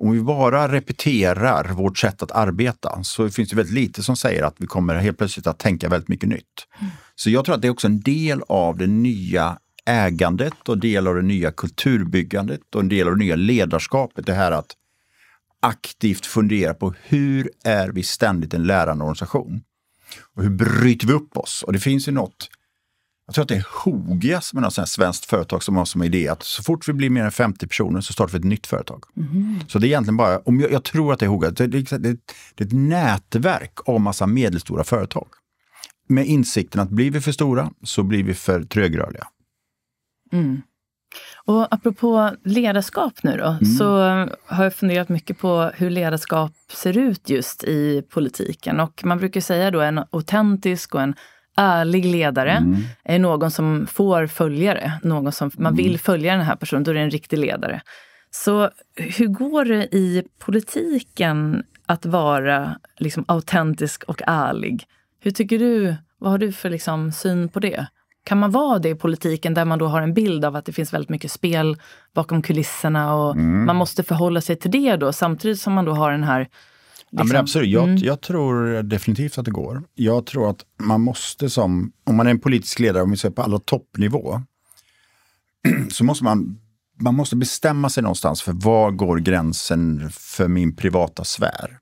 om vi bara repeterar vårt sätt att arbeta så finns det väldigt lite som säger att vi kommer helt plötsligt att tänka väldigt mycket nytt. Mm. Så jag tror att det är också en del av det nya ägandet och del av det nya kulturbyggandet och en del av det nya ledarskapet. Det här att aktivt fundera på hur är vi ständigt en lärande organisation? Och hur bryter vi upp oss? Och det finns ju något, jag tror att det är Hogia som är något svenskt företag som har som idé att så fort vi blir mer än 50 personer så startar vi ett nytt företag. Mm. Så det är egentligen bara, om jag, jag tror att det är Hogia, det, det, det, det är ett nätverk av massa medelstora företag. Med insikten att blir vi för stora så blir vi för trögrörliga. Mm. Och apropå ledarskap nu då, mm. så har jag funderat mycket på hur ledarskap ser ut just i politiken. Och man brukar säga då en autentisk och en ärlig ledare mm. är någon som får följare, någon som man mm. vill följa den här personen, då är det en riktig ledare. Så hur går det i politiken att vara liksom autentisk och ärlig? Hur tycker du, vad har du för liksom syn på det? Kan man vara det i politiken där man då har en bild av att det finns väldigt mycket spel bakom kulisserna och mm. man måste förhålla sig till det då samtidigt som man då har den här liksom, ja, men liksom- absolut, jag, mm. jag, tror definitivt att det går. Jag tror att man måste som, om man är en politisk ledare, om vi ser på alla toppnivå, [clears throat] så måste man, man måste bestämma sig någonstans för var går gränsen för min privata sfär.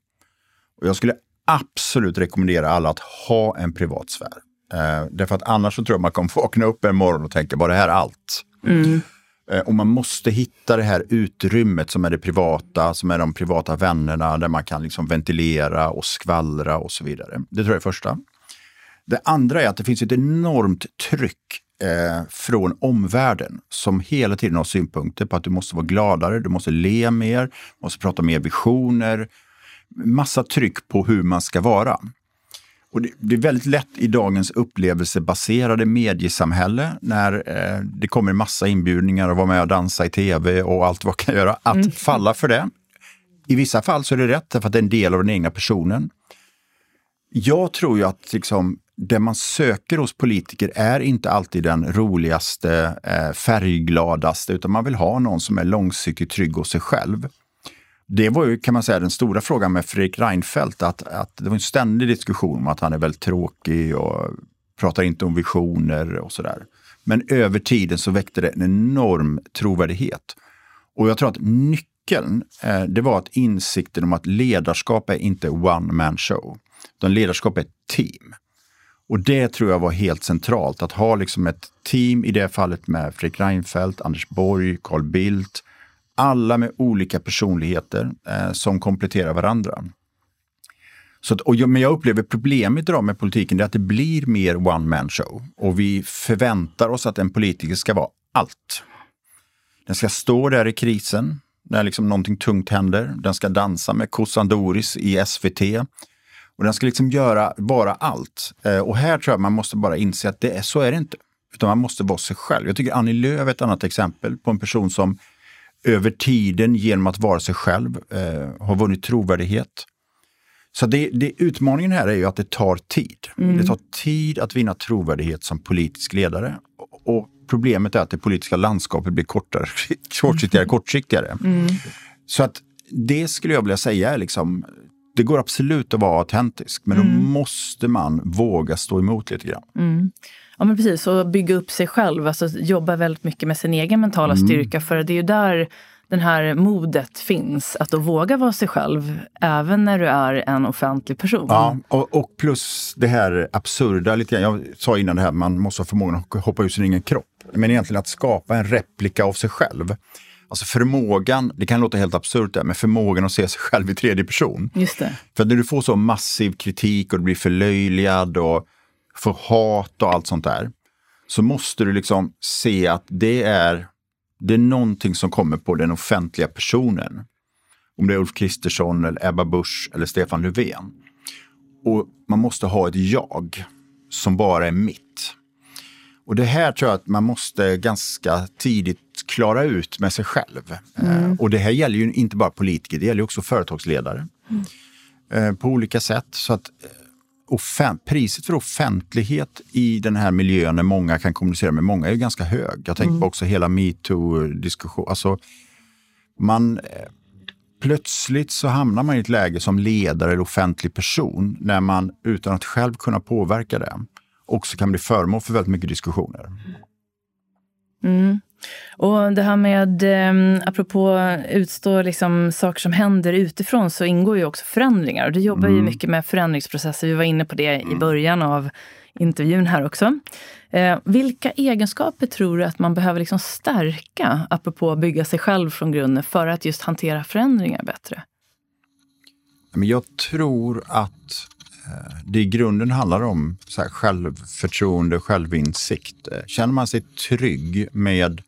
Och jag skulle absolut rekommendera alla att ha en privat sfär. Eh, därför att annars så tror jag man kommer vakna upp en morgon och tänka, var det här allt? Mm. Eh, och man måste hitta det här utrymmet som är det privata, som är de privata vännerna, där man kan liksom ventilera och skvallra och så vidare. Det tror jag är första. Det andra är att det finns ett enormt tryck eh, från omvärlden som hela tiden har synpunkter på att du måste vara gladare, du måste le mer, måste prata mer visioner. Massa tryck på hur man ska vara. Och det, det, är väldigt lätt i dagens upplevelsebaserade mediesamhälle när eh, det kommer massa inbjudningar att vara med och dansa i tv och allt vad kan göra, att mm. falla för det. I vissa fall så är det rätt, för att det är en del av den egna personen. Jag tror ju att liksom, det man söker hos politiker är inte alltid den roligaste, eh, färggladaste, utan man vill ha någon som är långsiktigt trygg hos sig själv det var ju, kan man säga, den stora frågan med Fredrik Reinfeldt, att, att det var en ständig diskussion om att han är väldigt tråkig och pratar inte om visioner och sådär. Men över tiden så väckte det en enorm trovärdighet. Och jag tror att nyckeln, eh, det var att insikten om att ledarskap är inte one man show. Utan ledarskap är ett team. Och det tror jag var helt centralt, att ha liksom ett team, i det fallet med Fredrik Reinfeldt, Anders Borg, Carl Bildt, alla med olika personligheter eh, som kompletterar varandra. Så att, och jag, men jag upplever problemet idag med politiken är att det blir mer one man show. Och vi förväntar oss att en politiker ska vara allt. Den ska stå där i krisen när liksom någonting tungt händer. Den ska dansa med kossan Doris i SVT. Och den ska liksom göra, vara allt. Eh, och här tror jag man måste bara inse att det är, så är det inte. Utan man måste vara sig själv. Jag tycker Annie Lööf är ett annat exempel på en person som över tiden genom att vara sig själv eh, har vunnit trovärdighet. Så det, det, utmaningen här är ju att det tar tid. Mm. Det tar tid att vinna trovärdighet som politisk ledare. Och problemet är att det politiska landskapet blir kortare, [laughs] kortsiktigare, kortsiktigare. Mm. Så att det skulle jag vilja säga är liksom, det går absolut att vara autentisk, men mm. då måste man våga stå emot lite grann. Mm. Ja men precis, och bygga upp sig själv, alltså jobba väldigt mycket med sin egen mentala mm. styrka, för det är ju där den här modet finns, att då våga vara sig själv även när du är en offentlig person. Ja, och, och plus det här absurda, lite jag sa innan det här, man måste ha förmågan att hoppa ur sin egen kropp. Men egentligen att skapa en replika av sig själv. Alltså förmågan, det kan låta helt absurt där, men förmågan att se sig själv i tredje person. Just det. För när du får så massiv kritik och du blir förlöjligad och får hat och allt sånt där, så måste du liksom se att det är det är någonting som kommer på den offentliga personen. Om det är Ulf Kristersson, eller Ebba Busch eller Stefan Löfven. Och man måste ha ett jag som bara är mitt. Och det här tror jag att man måste ganska tidigt klara ut med sig själv. Mm. Eh, och det här gäller ju inte bara politiker, det gäller också företagsledare. Mm. Eh, på olika sätt. Så att eh, priset för offentlighet i den här miljön när många kan kommunicera med många är ganska hög. Jag tänker mm. på också hela metoo-diskussion. Alltså, man, eh, plötsligt så hamnar man i ett läge som ledare eller offentlig person när man utan att själv kunna påverka det också kan bli föremål för väldigt mycket diskussioner. Mm. Och det här med, eh, apropå utstå liksom saker som händer utifrån, så ingår ju också förändringar. Och du jobbar mm. ju mycket med förändringsprocesser. Vi var inne på det i mm. början av intervjun här också. Eh, vilka egenskaper tror du att man behöver liksom stärka, apropå att bygga sig själv från grunden, för att just hantera förändringar bättre? jag tror att eh, det i grunden handlar om så här självförtroende, självinsikt. Eh, känner man sig trygg med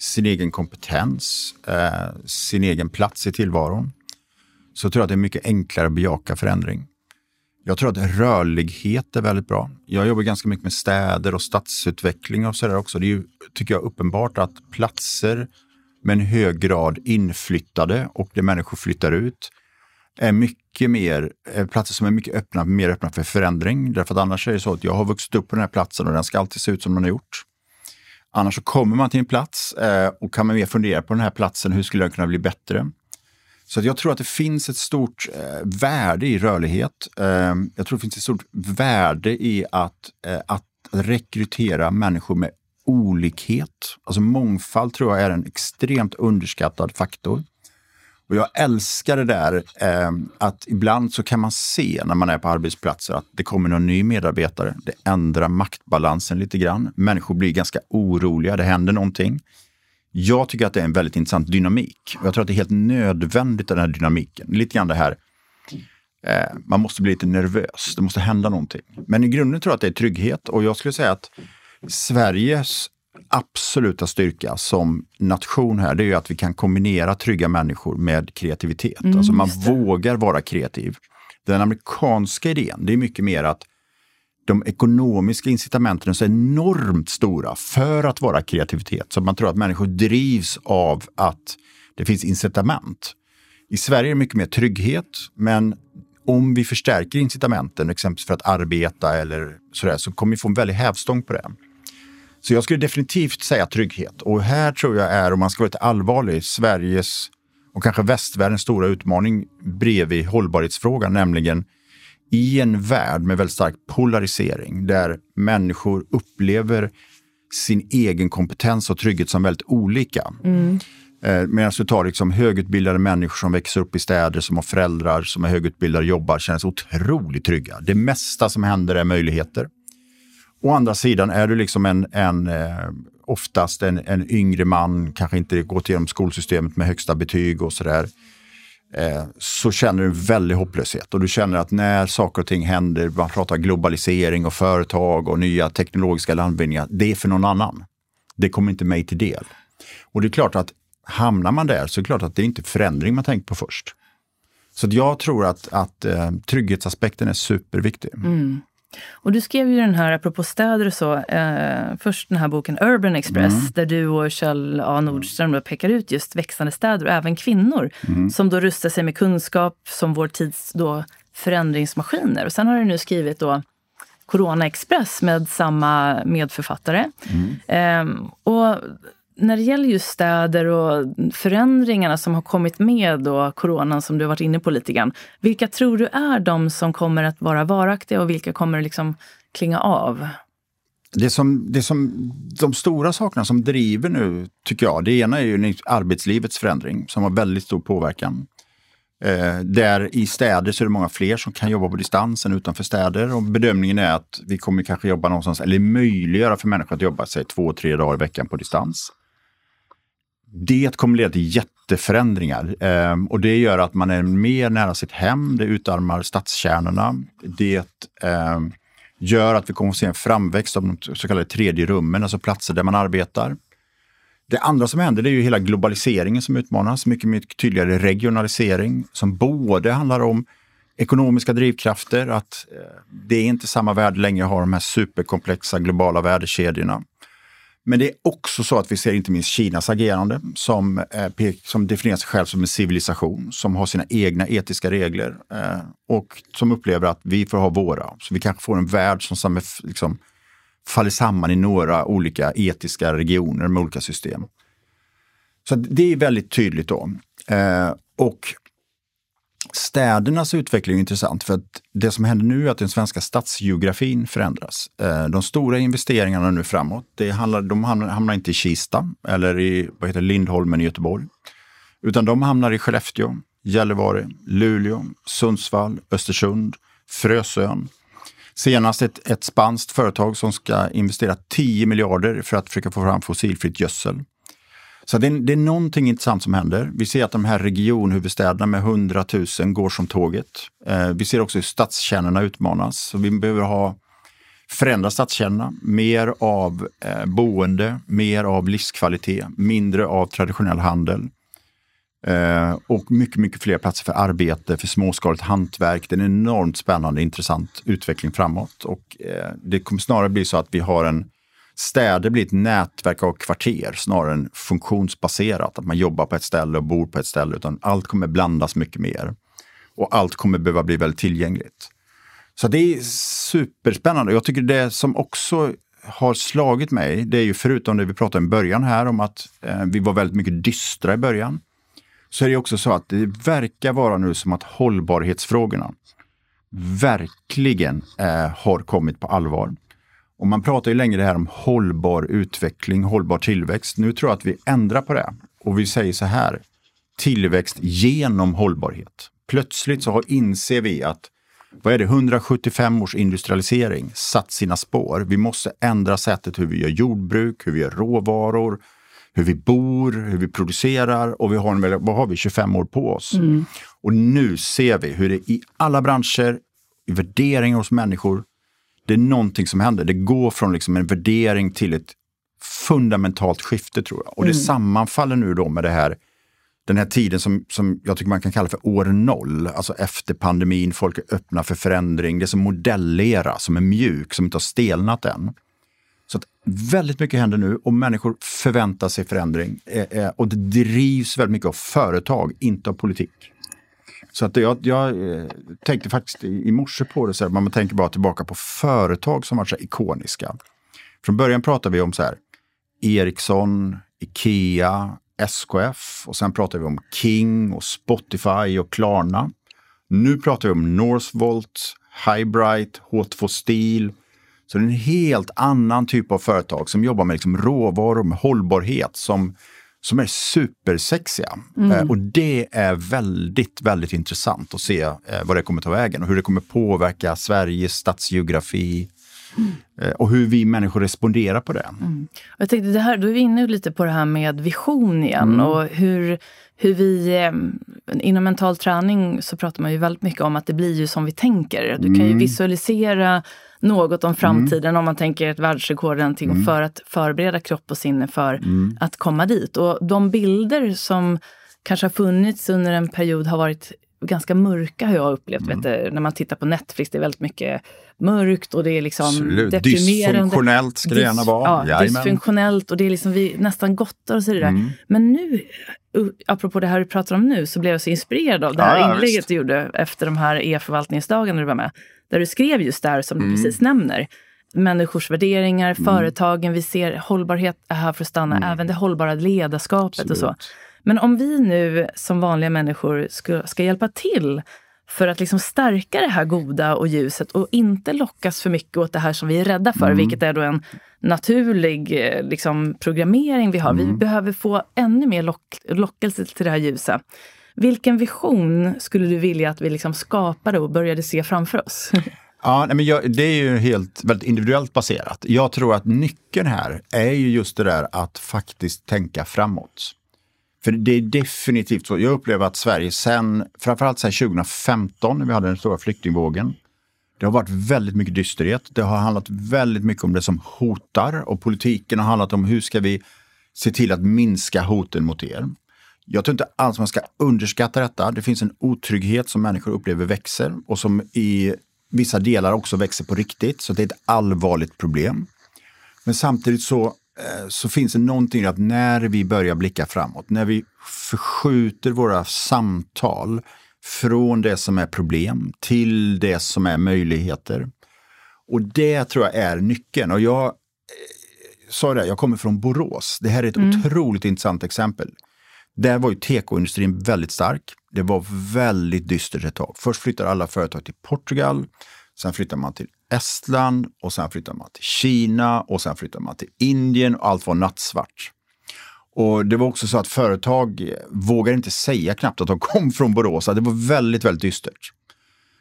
sin egen kompetens, eh, sin egen plats i tillvaron, så tror jag att det är mycket enklare att bejaka förändring. Jag tror att rörlighet är väldigt bra. Jag jobbar ganska mycket med städer och stadsutveckling och sådär också. Det är ju, tycker jag, uppenbart att platser med en hög grad inflyttade och där människor flyttar ut är mycket mer, är platser som är mycket öppna, mer öppna för förändring. Därför att annars är det så att jag har vuxit upp på den här platsen och den ska alltid se ut som den har gjort. Annars så kommer man till en plats eh, och kan man mer fundera på den här platsen, hur skulle den kunna bli bättre? Så jag tror att det finns ett stort eh, värde i rörlighet. Eh, jag tror det finns ett stort värde i att, eh, att rekrytera människor med olikhet. Alltså mångfald tror jag är en extremt underskattad faktor. Och jag älskar det där eh, att ibland så kan man se när man är på arbetsplatser att det kommer någon ny medarbetare. Det ändrar maktbalansen lite grann. Människor blir ganska oroliga, det händer någonting. Jag tycker att det är en väldigt intressant dynamik. Och jag tror att det är helt nödvändigt, den här dynamiken. Lite grann det här, eh, man måste bli lite nervös, det måste hända någonting. Men i grunden tror jag att det är trygghet och jag skulle säga att Sveriges absoluta styrka som nation här, det är ju att vi kan kombinera trygga människor med kreativitet. Mm, alltså man vågar vara kreativ. Den amerikanska idén, det är mycket mer att de ekonomiska incitamenten är så enormt stora för att vara kreativitet. Så man tror att människor drivs av att det finns incitament. I Sverige är det mycket mer trygghet, men om vi förstärker incitamenten, exempelvis för att arbeta eller sådär, så kommer vi få en väldig hävstång på det. Så jag skulle definitivt säga trygghet. Och här tror jag är, om man ska vara lite allvarlig, Sveriges och kanske västvärldens stora utmaning bredvid hållbarhetsfrågan, nämligen i en värld med väldigt stark polarisering där människor upplever sin egen kompetens och trygghet som väldigt olika. Mm. Eh, Medan du tar liksom högutbildade människor som växer upp i städer, som har föräldrar som är högutbildade och jobbar, känner sig otroligt trygga. Det mesta som händer är möjligheter. Å andra sidan är du liksom en, en eh, oftast en, en yngre man, kanske inte gått igenom skolsystemet med högsta betyg och sådär. Eh, så känner du väldig hopplöshet och du känner att när saker och ting händer, man pratar globalisering och företag och nya teknologiska landvinningar, det är för någon annan. Det kommer inte mig till del. Och det är klart att hamnar man där så är det klart att det är inte förändring man tänker på först. Så jag tror att, att eh, trygghetsaspekten är superviktig. Mm. Och du skrev ju den här, apropå städer och så, eh, först den här boken Urban Express mm. där du och Kjell A Nordström då pekar ut just växande städer och även kvinnor mm. som då rustar sig med kunskap som vår tids då förändringsmaskiner. Och sen har du nu skrivit då Corona Express med samma medförfattare. Mm. Ehm, och när det gäller just städer och förändringarna som har kommit med då, coronan som du har varit inne på lite grann. Vilka tror du är de som kommer att vara varaktiga och vilka kommer liksom klinga av? Det som, det som, de stora sakerna som driver nu, tycker jag, det ena är ju arbetslivets förändring som har väldigt stor påverkan. Eh, där i städer så är det många fler som kan jobba på distans än utanför städer. Och bedömningen är att vi kommer kanske jobba någonstans, eller möjliggöra för människor att jobba sig två, tre dagar i veckan på distans. Det kommer leda till jätteförändringar eh, och det gör att man är mer nära sitt hem, det utarmar stadskärnorna. Det eh, gör att vi kommer att se en framväxt av de så kallade tredje rummen, alltså platser där man arbetar. Det andra som händer det är ju hela globaliseringen som utmanas, mycket, mycket tydligare regionalisering som både handlar om ekonomiska drivkrafter, att eh, det är inte samma värld längre att ha de här superkomplexa globala värdekedjorna. Men det är också så att vi ser inte minst Kinas agerande som, eh, som definierar sig själv som en civilisation, som har sina egna etiska regler eh, och som upplever att vi får ha våra. Så vi kanske får en värld som liksom, faller samman i några olika etiska regioner med olika system. Så det är väldigt tydligt då. Eh, och Städernas utveckling är intressant för att det som händer nu är att den svenska stadsgeografin förändras. Eh, de stora investeringarna nu framåt, det handlar, de hamnar inte i Kista eller i vad heter Lindholmen i Göteborg. Utan de hamnar i Skellefteå, Gällivare, Luleå, Sundsvall, Östersund, Frösön. Senast ett, ett spanskt företag som ska investera 10 miljarder för att försöka få fram fossilfritt gödsel. Så det är, det är någonting intressant som händer. Vi ser att de här regionhuvudstäderna med 100 000 går som tåget. Eh, vi ser också hur stadskärnorna utmanas. Så vi behöver ha förändra stadskärnorna. Mer av eh, boende, mer av livskvalitet, mindre av traditionell handel. Eh, och mycket, mycket fler platser för arbete, för småskaligt hantverk. Det är en enormt spännande, intressant utveckling framåt. Och eh, det kommer snarare bli så att vi har en städer blir ett nätverk av kvarter snarare än funktionsbaserat. Att man jobbar på ett ställe och bor på ett ställe. Utan allt kommer blandas mycket mer. Och allt kommer behöva bli väldigt tillgängligt. Så det är superspännande. Jag tycker det som också har slagit mig, det är ju förutom det vi pratade om i början här om att eh, vi var väldigt mycket dystra i början. Så är det också så att det verkar vara nu som att hållbarhetsfrågorna verkligen eh, har kommit på allvar. Och man pratar ju länge det här om hållbar utveckling, hållbar tillväxt. Nu tror jag att vi ändrar på det och vi säger så här. Tillväxt genom hållbarhet. Plötsligt så inser vi att vad är det, 175 års industrialisering satt sina spår. Vi måste ändra sättet hur vi gör jordbruk, hur vi gör råvaror, hur vi bor, hur vi producerar och vi har, vad har vi, 25 år på oss. Mm. Och nu ser vi hur det i alla branscher, i värderingar hos människor, det är någonting som händer. Det går från liksom en värdering till ett fundamentalt skifte tror jag. Och det mm. sammanfaller nu då med det här den här tiden som, som jag tycker man kan kalla för år noll, alltså efter pandemin, folk är öppna för förändring. Det är som modellera, som är mjuk, som inte har stelnat än. Så att väldigt mycket händer nu och människor förväntar sig förändring. Eh, eh, och det drivs väldigt mycket av företag, inte av politik. Så att jag, jag eh, tänkte faktiskt i, i morse på det, så här, man tänker bara tillbaka på företag som varit så ikoniska. Från början pratade vi om så här, Ericsson, Ikea, SKF och sen pratade vi om King och Spotify och Klarna. Nu pratar vi om Northvolt, Highbright, H2 Steel. Så det är en helt annan typ av företag som jobbar med liksom råvaror, med hållbarhet som som är supersexiga. Mm. Eh, och det är väldigt, väldigt intressant att se eh, vad det kommer ta vägen och hur det kommer påverka Sveriges stadsgeografi. Mm. Eh, och hur vi människor responderar på det. Mm. Jag tänkte, det här, då är vi inne lite på det här med vision igen mm. och hur, hur vi... Inom mental träning så pratar man ju väldigt mycket om att det blir ju som vi tänker. Du kan ju mm. visualisera något om framtiden mm. om man tänker ett världsrekord eller någonting mm. för att förbereda kropp och sinne för mm. att komma dit. Och de bilder som kanske har funnits under en period har varit ganska mörka har jag upplevt. Mm. Vet du, när man tittar på Netflix, det är väldigt mycket mörkt och det är liksom Absolut. deprimerande. Dysfunktionellt ska det gärna vara. Ja, dysfunktionellt och det är liksom vi nästan gottar oss i det där. Mm. Men nu, apropå det här du pratar om nu, så blev jag så inspirerad av det här ja, inlägget visst. du gjorde efter de här e-förvaltningsdagarna du var med. Där du skrev just där som mm. du precis nämner människors värderingar, mm. företagen, vi ser hållbarhet är här för att stanna, mm. även det hållbara ledarskapet Absolut. och så. Men om vi nu som vanliga människor ska, ska hjälpa till för att liksom stärka det här goda och ljuset och inte lockas för mycket åt det här som vi är rädda för, mm. vilket är då en naturlig eh, liksom, programmering vi har. Mm. Vi behöver få ännu mer lock, lockelse till det här ljusa. Vilken vision skulle du vilja att vi liksom skapade och började se framför oss? [laughs] Ja, men jag, det är ju helt väldigt individuellt baserat. Jag tror att nyckeln här är ju just det där att faktiskt tänka framåt. För det är definitivt så. Jag upplever att Sverige sen, framförallt sen 2015 när vi hade den stora flyktingvågen, det har varit väldigt mycket dysterhet. Det har handlat väldigt mycket om det som hotar och politiken har handlat om hur ska vi se till att minska hoten mot er. Jag tror inte alls man ska underskatta detta. Det finns en otrygghet som människor upplever växer och som i vissa delar också växer på riktigt. Så det är ett allvarligt problem. Men samtidigt så så finns det någonting att när vi börjar blicka framåt, när vi förskjuter våra samtal från det som är problem till det som är möjligheter. Och det tror jag är nyckeln. Och jag eh, sa det, jag kommer från Borås. Det här är ett mm. otroligt intressant exempel. Där var ju tekoindustrin väldigt stark. Det var väldigt dystert ett tag. Först flyttade alla företag till Portugal. Sen flyttar man till Estland och sen flyttar man till Kina och sen flyttar man till Indien och allt var nattsvart. Och det var också så att företag eh, vågade inte säga knappt att de [laughs] kom från Borås. Det var väldigt, väldigt dystert.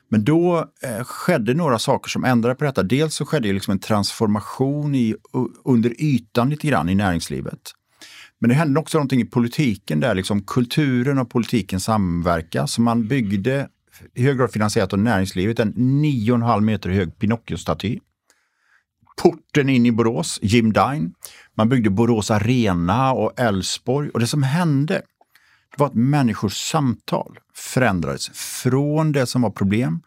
Men då eh, skedde några saker som ändrade på detta. Dels så skedde liksom en transformation i, under ytan lite grann i näringslivet. Men det hände också någonting i politiken där liksom kulturen och politiken samverkar. Så man byggde i hög grad finansierat av näringslivet, en 9,5 meter hög Pinocchio-staty. Porten in i Borås, Jim Dine. Man byggde Borås Arena och Älvsborg. Och det som hände var att människors samtal förändrades från det som var problem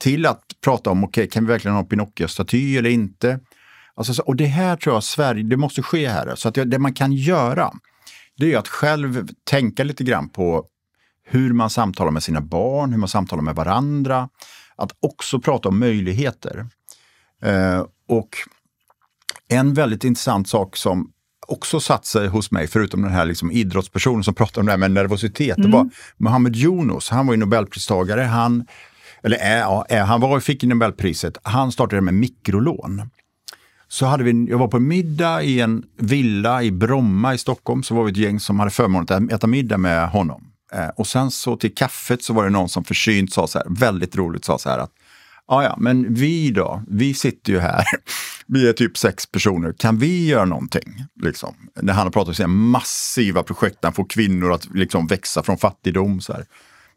till att prata om, okej, okay, kan vi verkligen ha Pinocchio-staty eller inte? Alltså, och det här tror jag Sverige, det måste ske här. Så att det, det man kan göra, det är att själv tänka lite grann på hur man samtalar med sina barn, hur man samtalar med varandra. Att också prata om möjligheter. Eh, och en väldigt intressant sak som också satt sig hos mig, förutom den här liksom idrottspersonen som pratade om det här med nervositet, mm. det var Mohammed Yunus. Han var ju nobelpristagare. Han, eller är, ja, är, han var, fick Nobelpriset. Han startade med mikrolån. Så hade vi, jag var på middag i en villa i Bromma i Stockholm, så var vi ett gäng som hade förmånen att äta middag med honom. Eh, och sen så till kaffet så var det någon som försynt sa så här, väldigt roligt sa så här att Ja, ja, men vi då, vi sitter ju här, [laughs] vi är typ sex personer, kan vi göra någonting? Liksom. När han har pratat om sina massiva projekt, han får kvinnor att liksom växa från fattigdom. Så här.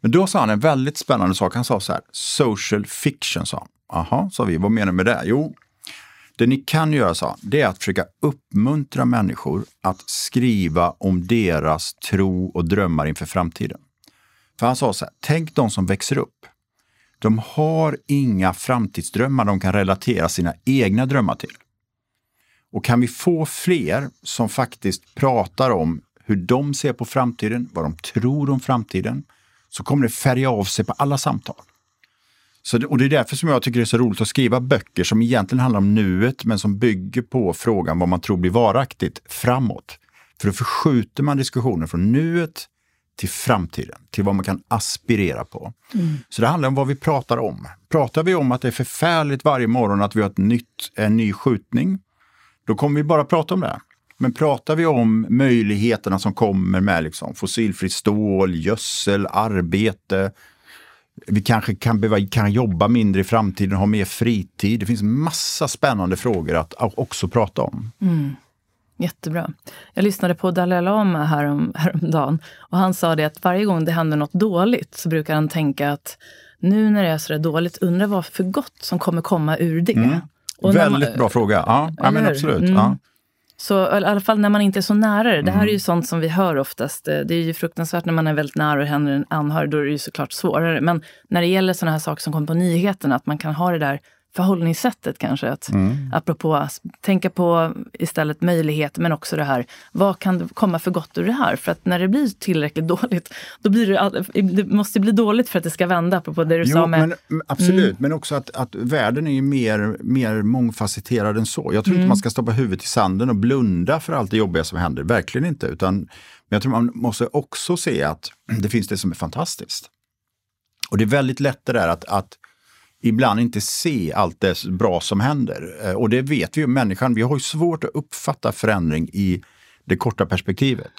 Men då sa han en väldigt spännande sak, han sa så här, social fiction, sa han. Jaha, sa vi, vad menar du med det? Jo, det ni kan göra, sa det är att försöka uppmuntra människor att skriva om deras tro och drömmar inför framtiden. För han sa så här, tänk de som växer upp. De har inga framtidsdrömmar de kan relatera sina egna drömmar till. Och kan vi få fler som faktiskt pratar om hur de ser på framtiden, vad de tror om framtiden, så kommer det färga av sig på alla samtal. Så det, och det är därför som jag tycker det är så roligt att skriva böcker som egentligen handlar om nuet men som bygger på frågan vad man tror blir varaktigt framåt. För då förskjuter man diskussionen från nuet till framtiden, till vad man kan aspirera på. Mm. Så det handlar om vad vi pratar om. Pratar vi om att det är förfärligt varje morgon att vi har ett nytt, en ny skjutning, då kommer vi bara prata om det. Men pratar vi om möjligheterna som kommer med liksom fossilfritt stål, gödsel, arbete, vi kanske kan, behöva, kan jobba mindre i framtiden, ha mer fritid. Det finns massa spännande frågor att också prata om. Mm. Jättebra. Jag lyssnade på Dalai Lama härom, [laughs] häromdagen och han sa det att varje gång det händer något dåligt så brukar han tänka att nu när det är så dåligt, undrar vad för gott som kommer komma ur det. Mm. Väldigt man, bra fråga. Ja, ja men absolut. Mm. Ja. Så i alla fall när man inte är så nära det. Det här är ju mm. sånt som vi hör oftast. Det är ju fruktansvärt när man är väldigt nära och händer en anhörig. Då är det ju såklart svårare. Men när det gäller sådana här saker som kommer på nyheterna, att man kan ha det där förhållningssättet kanske. Att, mm. Apropå tänka på istället möjligheter men också det här, vad kan komma för gott ur det här? För att när det blir tillräckligt [laughs] dåligt, då blir det, det måste bli dåligt för att det ska vända, apropå det du jo, sa med... Men, mm, absolut, mm. men också att, att världen är mer, mer mångfacetterad än så. Jag tror mm. inte man ska stoppa huvudet i sanden och blunda för allt det jobbiga som händer, verkligen inte. Utan, men jag tror man måste också se att [clears throat] det finns det som är fantastiskt. Och det är väldigt lätt det där att, att ibland inte se allt det bra som händer. Eh, och det vet vi ju, människan, vi har ju svårt att uppfatta förändring i det korta perspektivet.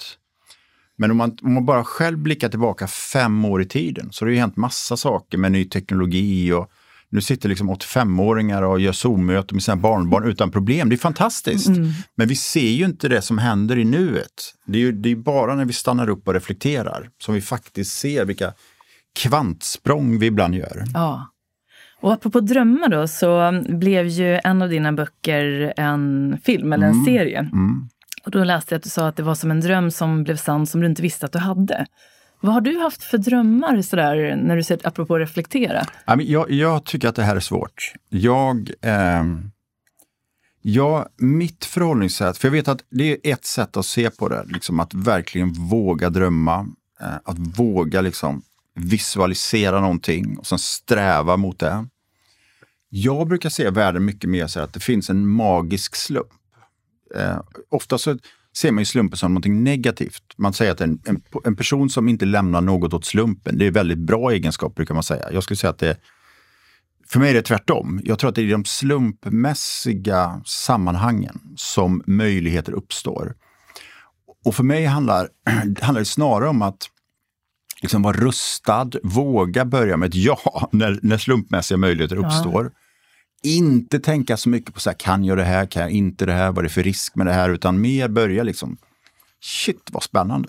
Men om man, om man bara själv blickar tillbaka fem år i tiden så har det ju hänt massa saker med ny teknologi och nu sitter liksom 85-åringar och gör Zoom-möten med sina barnbarn utan problem. Det är fantastiskt. Mm. Men vi ser ju inte det som händer i nuet. Det är ju det är bara när vi stannar upp och reflekterar som vi faktiskt ser vilka kvantsprång vi ibland gör. Ja. Och apropå drömmar då, så blev ju en av dina böcker en film eller en mm. serie. Mm. Och då läste jag att du sa att det var som en dröm som blev sann som du inte visste att du hade. Vad har du haft för drömmar sådär, när du säger apropå reflektera? Jag, jag tycker att det här är svårt. Jag, eh, ja, mitt förhållningssätt, för jag vet att det är ett sätt att se på det, liksom att verkligen våga drömma. Eh, att våga liksom visualisera någonting och sen sträva mot det. Jag brukar se världen mycket mer så att det finns en magisk slump. Eh, ofta så ser man ju slumpen som något negativt. Man säger att en, en, en, person som inte lämnar något åt slumpen, det är väldigt bra egenskap brukar man säga. Jag skulle säga att det för mig är det tvärtom. Jag tror att det är i de slumpmässiga sammanhangen som möjligheter uppstår. Och för mig handlar, [clears throat] handlar det snarare om att liksom vara rustad, våga börja med ett ja [laughs] när, när slumpmässiga möjligheter uppstår. Ja inte tänka så mycket på så här, kan jag det här, kan jag inte det här, vad är det för risk med det här, utan mer börja liksom, shit vad spännande.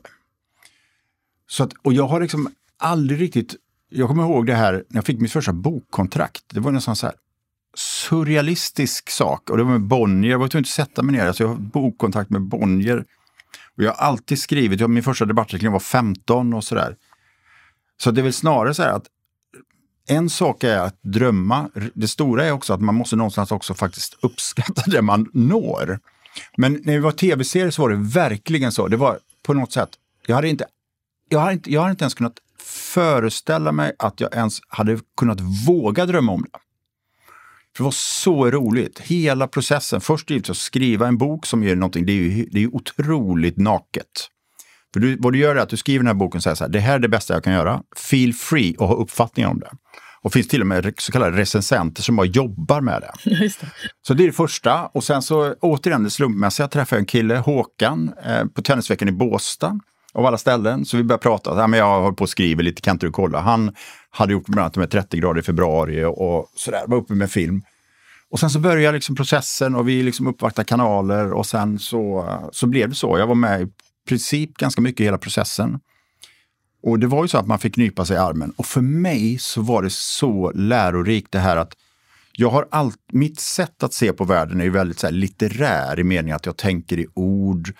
Så att, och jag har liksom aldrig riktigt, jag kommer ihåg det här när jag fick mitt första bokkontrakt, det var nästan så här surrealistisk sak och det var med Bonnier, jag var tvungen att sätta mig ner, alltså jag har bokkontakt med Bonnier. Och jag har alltid skrivit, jag, min första debattartikel var 15 och sådär. Så det är väl snarare så här att en sak är att drömma. Det stora är också att man måste någonstans också faktiskt uppskatta det man når. Men när vi var tv-serier så var det verkligen så. Det var på något sätt, jag hade inte, jag hade inte, jag hade inte ens kunnat föreställa mig att jag ens hade kunnat våga drömma om det. För det var så roligt. Hela processen. Först givetvis att skriva en bok som ger någonting, det är ju det är otroligt naket. För du, vad du gör är att du skriver den här boken och säger så här, det här är det bästa jag kan göra. Feel free att ha uppfattningar om det. Och finns till och med så kallade recensenter som bara jobbar med det. [laughs] det. Så det är det första. Och sen så återigen det slumpmässiga träffade jag en kille, Håkan, eh, på Tennisveckan i Båstad. Av alla ställen. Så vi började prata. Ja, men jag håller på att skriva lite, kan inte du kolla? Han hade gjort bland annat med 30 grader i februari och sådär, var uppe med film. Och sen så började liksom processen och vi liksom uppvaktade kanaler och sen så, så blev det så. Jag var med princip ganska mycket i hela processen. Och det var ju så att man fick nypa sig i armen. Och för mig så var det så lärorikt det här att jag har allt, mitt sätt att se på världen är ju väldigt så här litterär i meningen att jag tänker i ord.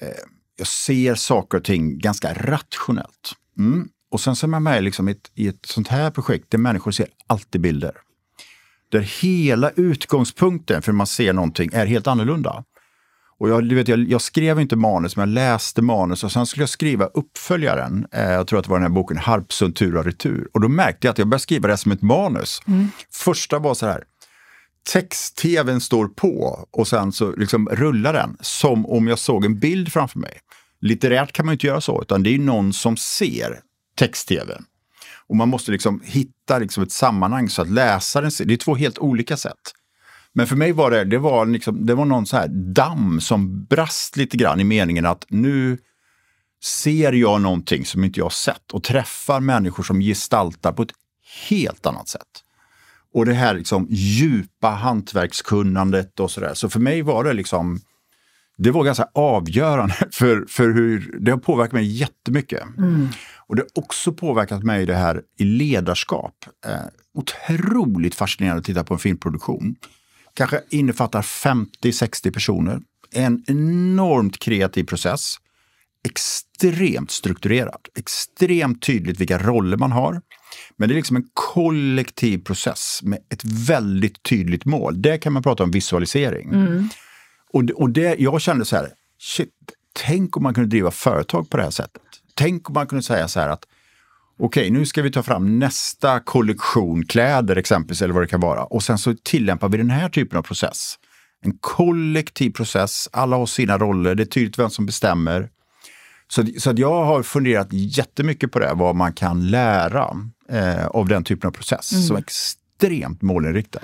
Eh, jag ser saker och ting ganska rationellt. Mm. Och sen så är man med liksom i, ett, i ett sånt här projekt där människor ser alltid bilder. Där hela utgångspunkten för hur man ser någonting är helt annorlunda. Och jag, du vet, jag, jag, skrev inte manus, men jag läste manus och sen skulle jag skriva uppföljaren. Eh, jag tror att det var den här boken Harpsund tur och retur. Och då märkte jag att jag började skriva det som ett manus. Mm. Första var så här, text-tvn står på och sen så liksom rullar den som om jag såg en bild framför mig. Litterärt kan man inte göra så, utan det är någon som ser text-tvn. Och man måste liksom hitta liksom ett sammanhang så att läsaren ser. Det är två helt olika sätt. Men för mig var det, det var, liksom, det var någon så här damm som brast lite grann i meningen att nu ser jag någonting som inte jag sett och träffar människor som gestaltar på ett helt annat sätt. Och det här liksom djupa hantverkskunnandet och sådär. Så för mig var det liksom, det var ganska avgörande [laughs] för, för hur, det har påverkat mig jättemycket. Mm. Och det har också påverkat mig det här i ledarskap. Eh, otroligt fascinerande att titta på en filmproduktion kanske innefattar 50-60 personer. en enormt kreativ process. Extremt strukturerad, extremt tydligt vilka roller man har. Men det är liksom en kollektiv process med ett väldigt tydligt mål. Där kan man prata om visualisering. Mm. Och, och det, jag kände så här, shit, tänk om man kunde driva företag på det här sättet. Tänk om man kunde säga så här att okej, nu ska vi ta fram nästa kollektion kläder exempelvis, eller vad det kan vara. Och sen så tillämpar vi den här typen av process. En kollektiv process, alla har sina roller, det är tydligt vem som bestämmer. Så, så att jag har funderat jättemycket på det, vad man kan lära eh, av den typen av process. Mm. Som är extremt målinriktad.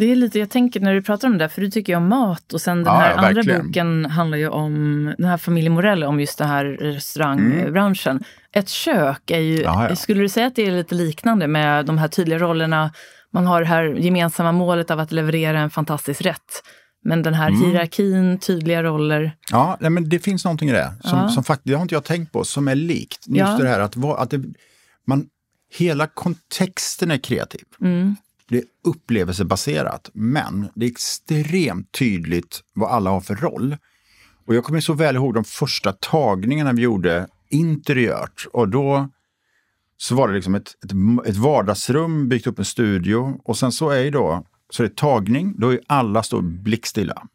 Det är lite, jag tänker när du pratar om det, för du tycker ju om mat och sen den Ja, här ja, andra boken handlar ju om den här familjen Morell, om just den här restaurangbranschen. Ett kök är ju, Ja, skulle du säga att det är lite liknande med de här tydliga rollerna? Man har det här gemensamma målet av att leverera en fantastisk rätt. Men den här Mm. hierarkin, tydliga roller. Ja, nej, men det finns någonting i det som, som faktiskt, det har inte jag tänkt på, som är likt. Just det här att, att det, man, hela kontexten är kreativ. Mm. Det är upplevelsebaserat, men det är extremt tydligt vad alla har för roll. Och jag kommer så väl ihåg de första tagningarna vi gjorde interiört. Och då så var det liksom ett, ett, ett vardagsrum, byggt upp en studio. Och sen så är ju då, så är det tagning, då är alla står blickstilla.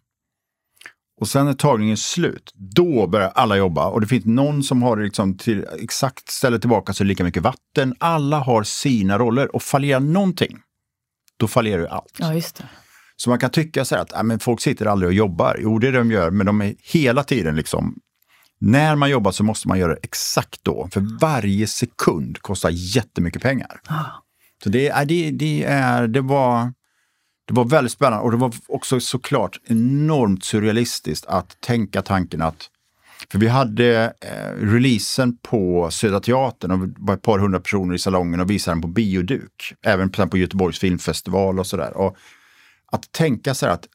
Och sen när tagningen är slut, då börjar alla jobba. Och det finns någon som har liksom till exakt ställer tillbaka så lika mycket vatten. Alla har sina roller och fallerar någonting, då fallerar ju allt. Ja, just det. Så man kan tycka så här att äh, men folk sitter aldrig och jobbar. Jo, det är det de gör, men de är hela tiden liksom... När man jobbar så måste man göra det exakt då, för varje sekund kostar jättemycket pengar. Ah. Så det, äh, det, det, är, det, var, det var väldigt spännande och det var också såklart enormt surrealistiskt att tänka tanken att för vi hade eh, releasen på Södra Teatern och det var ett par hundra personer i salongen och visade den på bioduk. Även på, på Göteborgs filmfestival och sådär. Och Att tänka så här att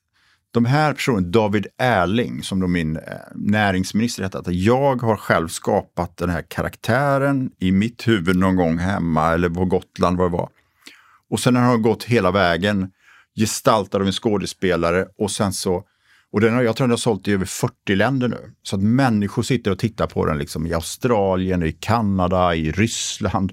de här personerna, David Erling, som då min eh, näringsminister hette, att jag har själv skapat den här karaktären i mitt huvud någon gång hemma eller på Gotland, vad det var. Och sen har den gått hela vägen, gestaltad av en skådespelare och sen så och den har, jag tror den har sålt i över 40 länder nu. Så att människor sitter och tittar på den liksom i Australien, i Kanada, i Ryssland.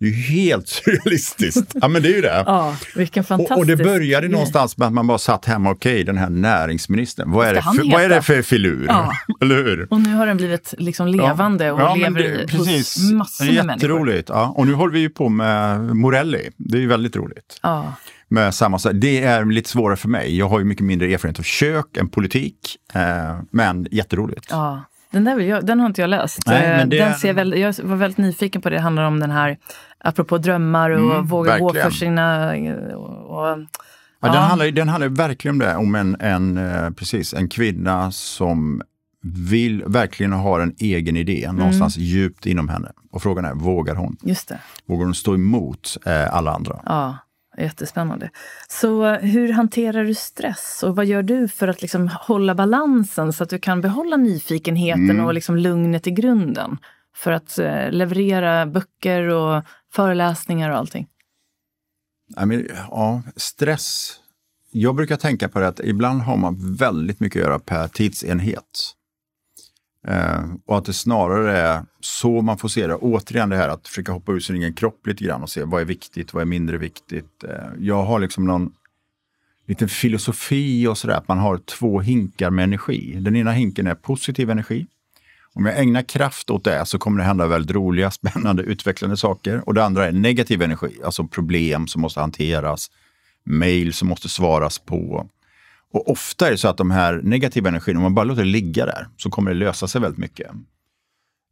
Det är ju helt [laughs] surrealistiskt. Ja men det är ju det. Ja, vilken fantastisk Och, och det började någonstans med att man bara satt hemma, okej den här näringsministern, vad är, det för, vad är det för filur? Ja. [laughs] Eller hur? Och nu har den blivit liksom levande och Ja, lever det- hos precis. massor Det är med människor. jätteroligt. Ja. Och nu håller vi ju på med Morelli. Det är ju väldigt roligt. Ja. Med samma, sak. det är lite svårare för mig. Jag har ju mycket mindre erfarenhet av kök än politik. Eh, men jätteroligt. Ja, den där vill jag, den har inte jag läst. Nej, Eh, det den ser väl, jag var väldigt nyfiken på det. Det handlar om den här, apropå drömmar och Mm, våga gå verkligen. för sina... eh, Och, och, Ja, Ja. Den, handlar, den handlar verkligen om det, om en, en, eh, precis, en kvinna som vill verkligen ha en egen idé Mm. någonstans djupt inom henne. Och frågan är, vågar hon? just det. Vågar hon stå emot eh, alla andra? Ja, jättespännande. Så hur hanterar du stress och vad gör du för att liksom hålla balansen så att du kan behålla nyfikenheten Mm. och liksom lugnet i grunden? För att eh, leverera böcker och föreläsningar och allting. Ja, men, ja, stress. Jag brukar tänka på det att ibland har man väldigt mycket att göra per tidsenhet. Eh, och att det snarare är så man får se det. Återigen det här att försöka hoppa ur sin egen kropp lite grann och se vad är viktigt, vad är mindre viktigt. Eh, jag har liksom någon liten filosofi och sådär, att man har två hinkar med energi. Den ena hinken är positiv energi. Om jag ägnar kraft åt det så kommer det hända väldigt roliga, [laughs] spännande, utvecklande saker. Och det andra är negativ energi, alltså problem som måste hanteras, mejl som måste svaras på. Och ofta är det så att de här negativa energin, om man bara låter det ligga där, så kommer det lösa sig väldigt mycket.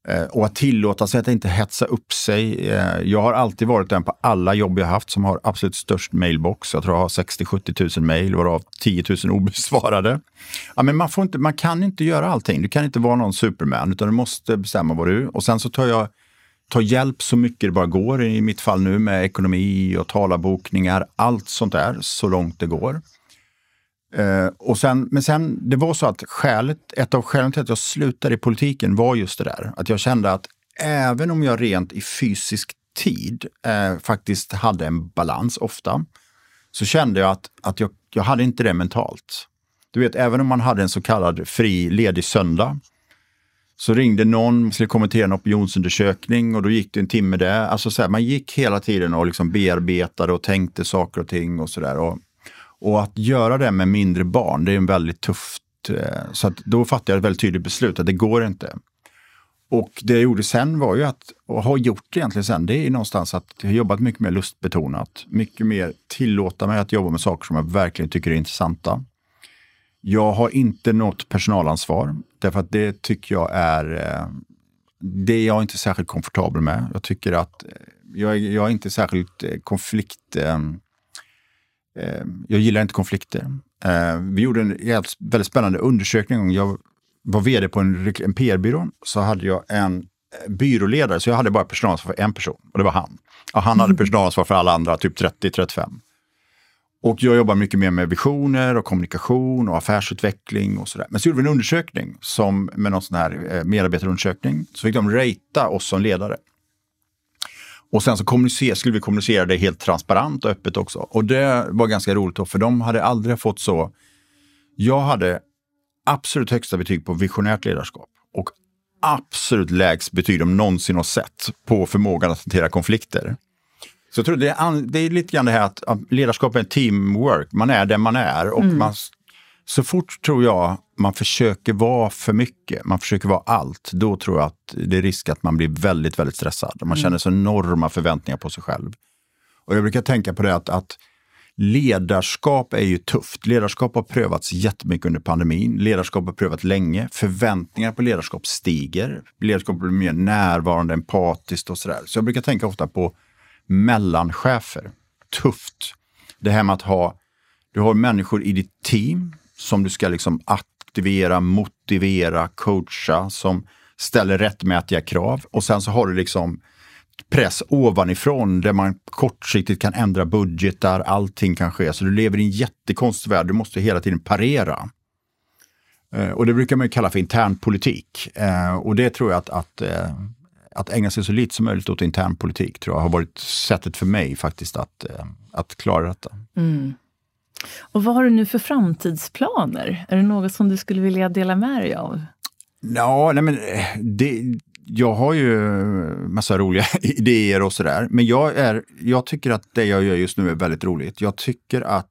Eh, och att tillåta sig att inte hetsa upp sig. Eh, jag har alltid varit den på alla jobb jag haft som har absolut störst mailbox. Jag tror jag har 60-70 000 mejl, varav 10 000 [laughs] obesvarade. Ja, men man, får inte, man kan inte göra allting. Du kan inte vara någon superman, utan du måste bestämma vad du är. Och sen så tar jag tar hjälp så mycket det bara går, i mitt fall nu med ekonomi och talarbokningar, allt sånt där, så långt det går. Eh, och sen, men sen, det var så att skälet, ett av skälen till att jag slutade i politiken var just det där. Att jag kände att även om jag rent i fysisk tid eh, faktiskt hade en balans ofta, så kände jag att, att jag, jag hade inte det mentalt. Du vet, även om man hade en så kallad fri, ledig söndag, så ringde någon och skulle kommentera en opinionsundersökning och då gick det en timme där. Alltså så här, man gick hela tiden och liksom bearbetade och tänkte saker och ting och sådär. Och, att göra det med mindre barn, det är en väldigt tufft... Eh, så att då fattade jag ett väldigt tydligt beslut att det går inte. Och det jag gjorde sen var ju att, och har gjort egentligen sen, det är någonstans att jag har jobbat mycket mer lustbetonat. Mycket mer tillåta mig att jobba med saker som jag verkligen tycker är intressanta. Jag har inte något personalansvar, därför att det tycker jag är eh, det är jag inte särskilt komfortabel med. Jag tycker att eh, jag, jag är inte särskilt eh, konflikt jag gillar inte konflikter. vi gjorde en väldigt spännande undersökning. Jag var vd på en, en PR-byrå så hade jag en byråledare, så jag hade bara personalansvar för en person och det var han. Och han hade personalansvar för alla andra, typ 30-35. Och jag jobbar mycket mer med visioner och kommunikation och affärsutveckling och sådär. Men så gjorde vi en undersökning som, med någon sån här eh, medarbetarundersökning. Så fick de ratea oss som ledare. Och sen så skulle vi kommunicera det helt transparent och öppet också. Och det var ganska roligt då, för de hade aldrig fått så... Jag hade absolut högsta betyg på visionärt ledarskap och absolut lägst betyg de någonsin har sett på förmågan att hantera konflikter. Så jag tror det är, det är lite grann det här att, ledarskap är teamwork. Man är den man är och mm. man, så fort tror jag man försöker vara för mycket, man försöker vara allt, då tror jag att det är risk att man blir väldigt, väldigt stressad. Man mm. känner så enorma förväntningar på sig själv. Och jag brukar tänka på det att, att ledarskap är ju tufft. Ledarskap har prövats jättemycket under pandemin. Ledarskap har prövats länge. Förväntningar på ledarskap stiger. Ledarskap blir mer närvarande, empatiskt och sådär. Så jag brukar tänka ofta på mellanchefer. Tufft. Det här med att ha, du har människor i ditt team som du ska liksom aktivera, motivera, coacha, som ställer rättmätiga krav. Och sen så har du liksom press ovanifrån där man kortsiktigt kan ändra budgetar, allting kan ske. Så du lever i en jättekonstig värld, du måste hela tiden parera. Eh, och det brukar man kalla för internpolitik. Eh, och det tror jag att, att eh, att ägna sig så lite som möjligt åt internpolitik tror jag har varit sättet för mig faktiskt att, att klara detta. Mm. Och vad har du nu för framtidsplaner? Är det något som du skulle vilja dela med dig av? Ja, nej men eh, det, jag har ju massa roliga [laughs] idéer och sådär. Men jag, är, jag tycker att det jag gör just nu är väldigt roligt. Jag tycker att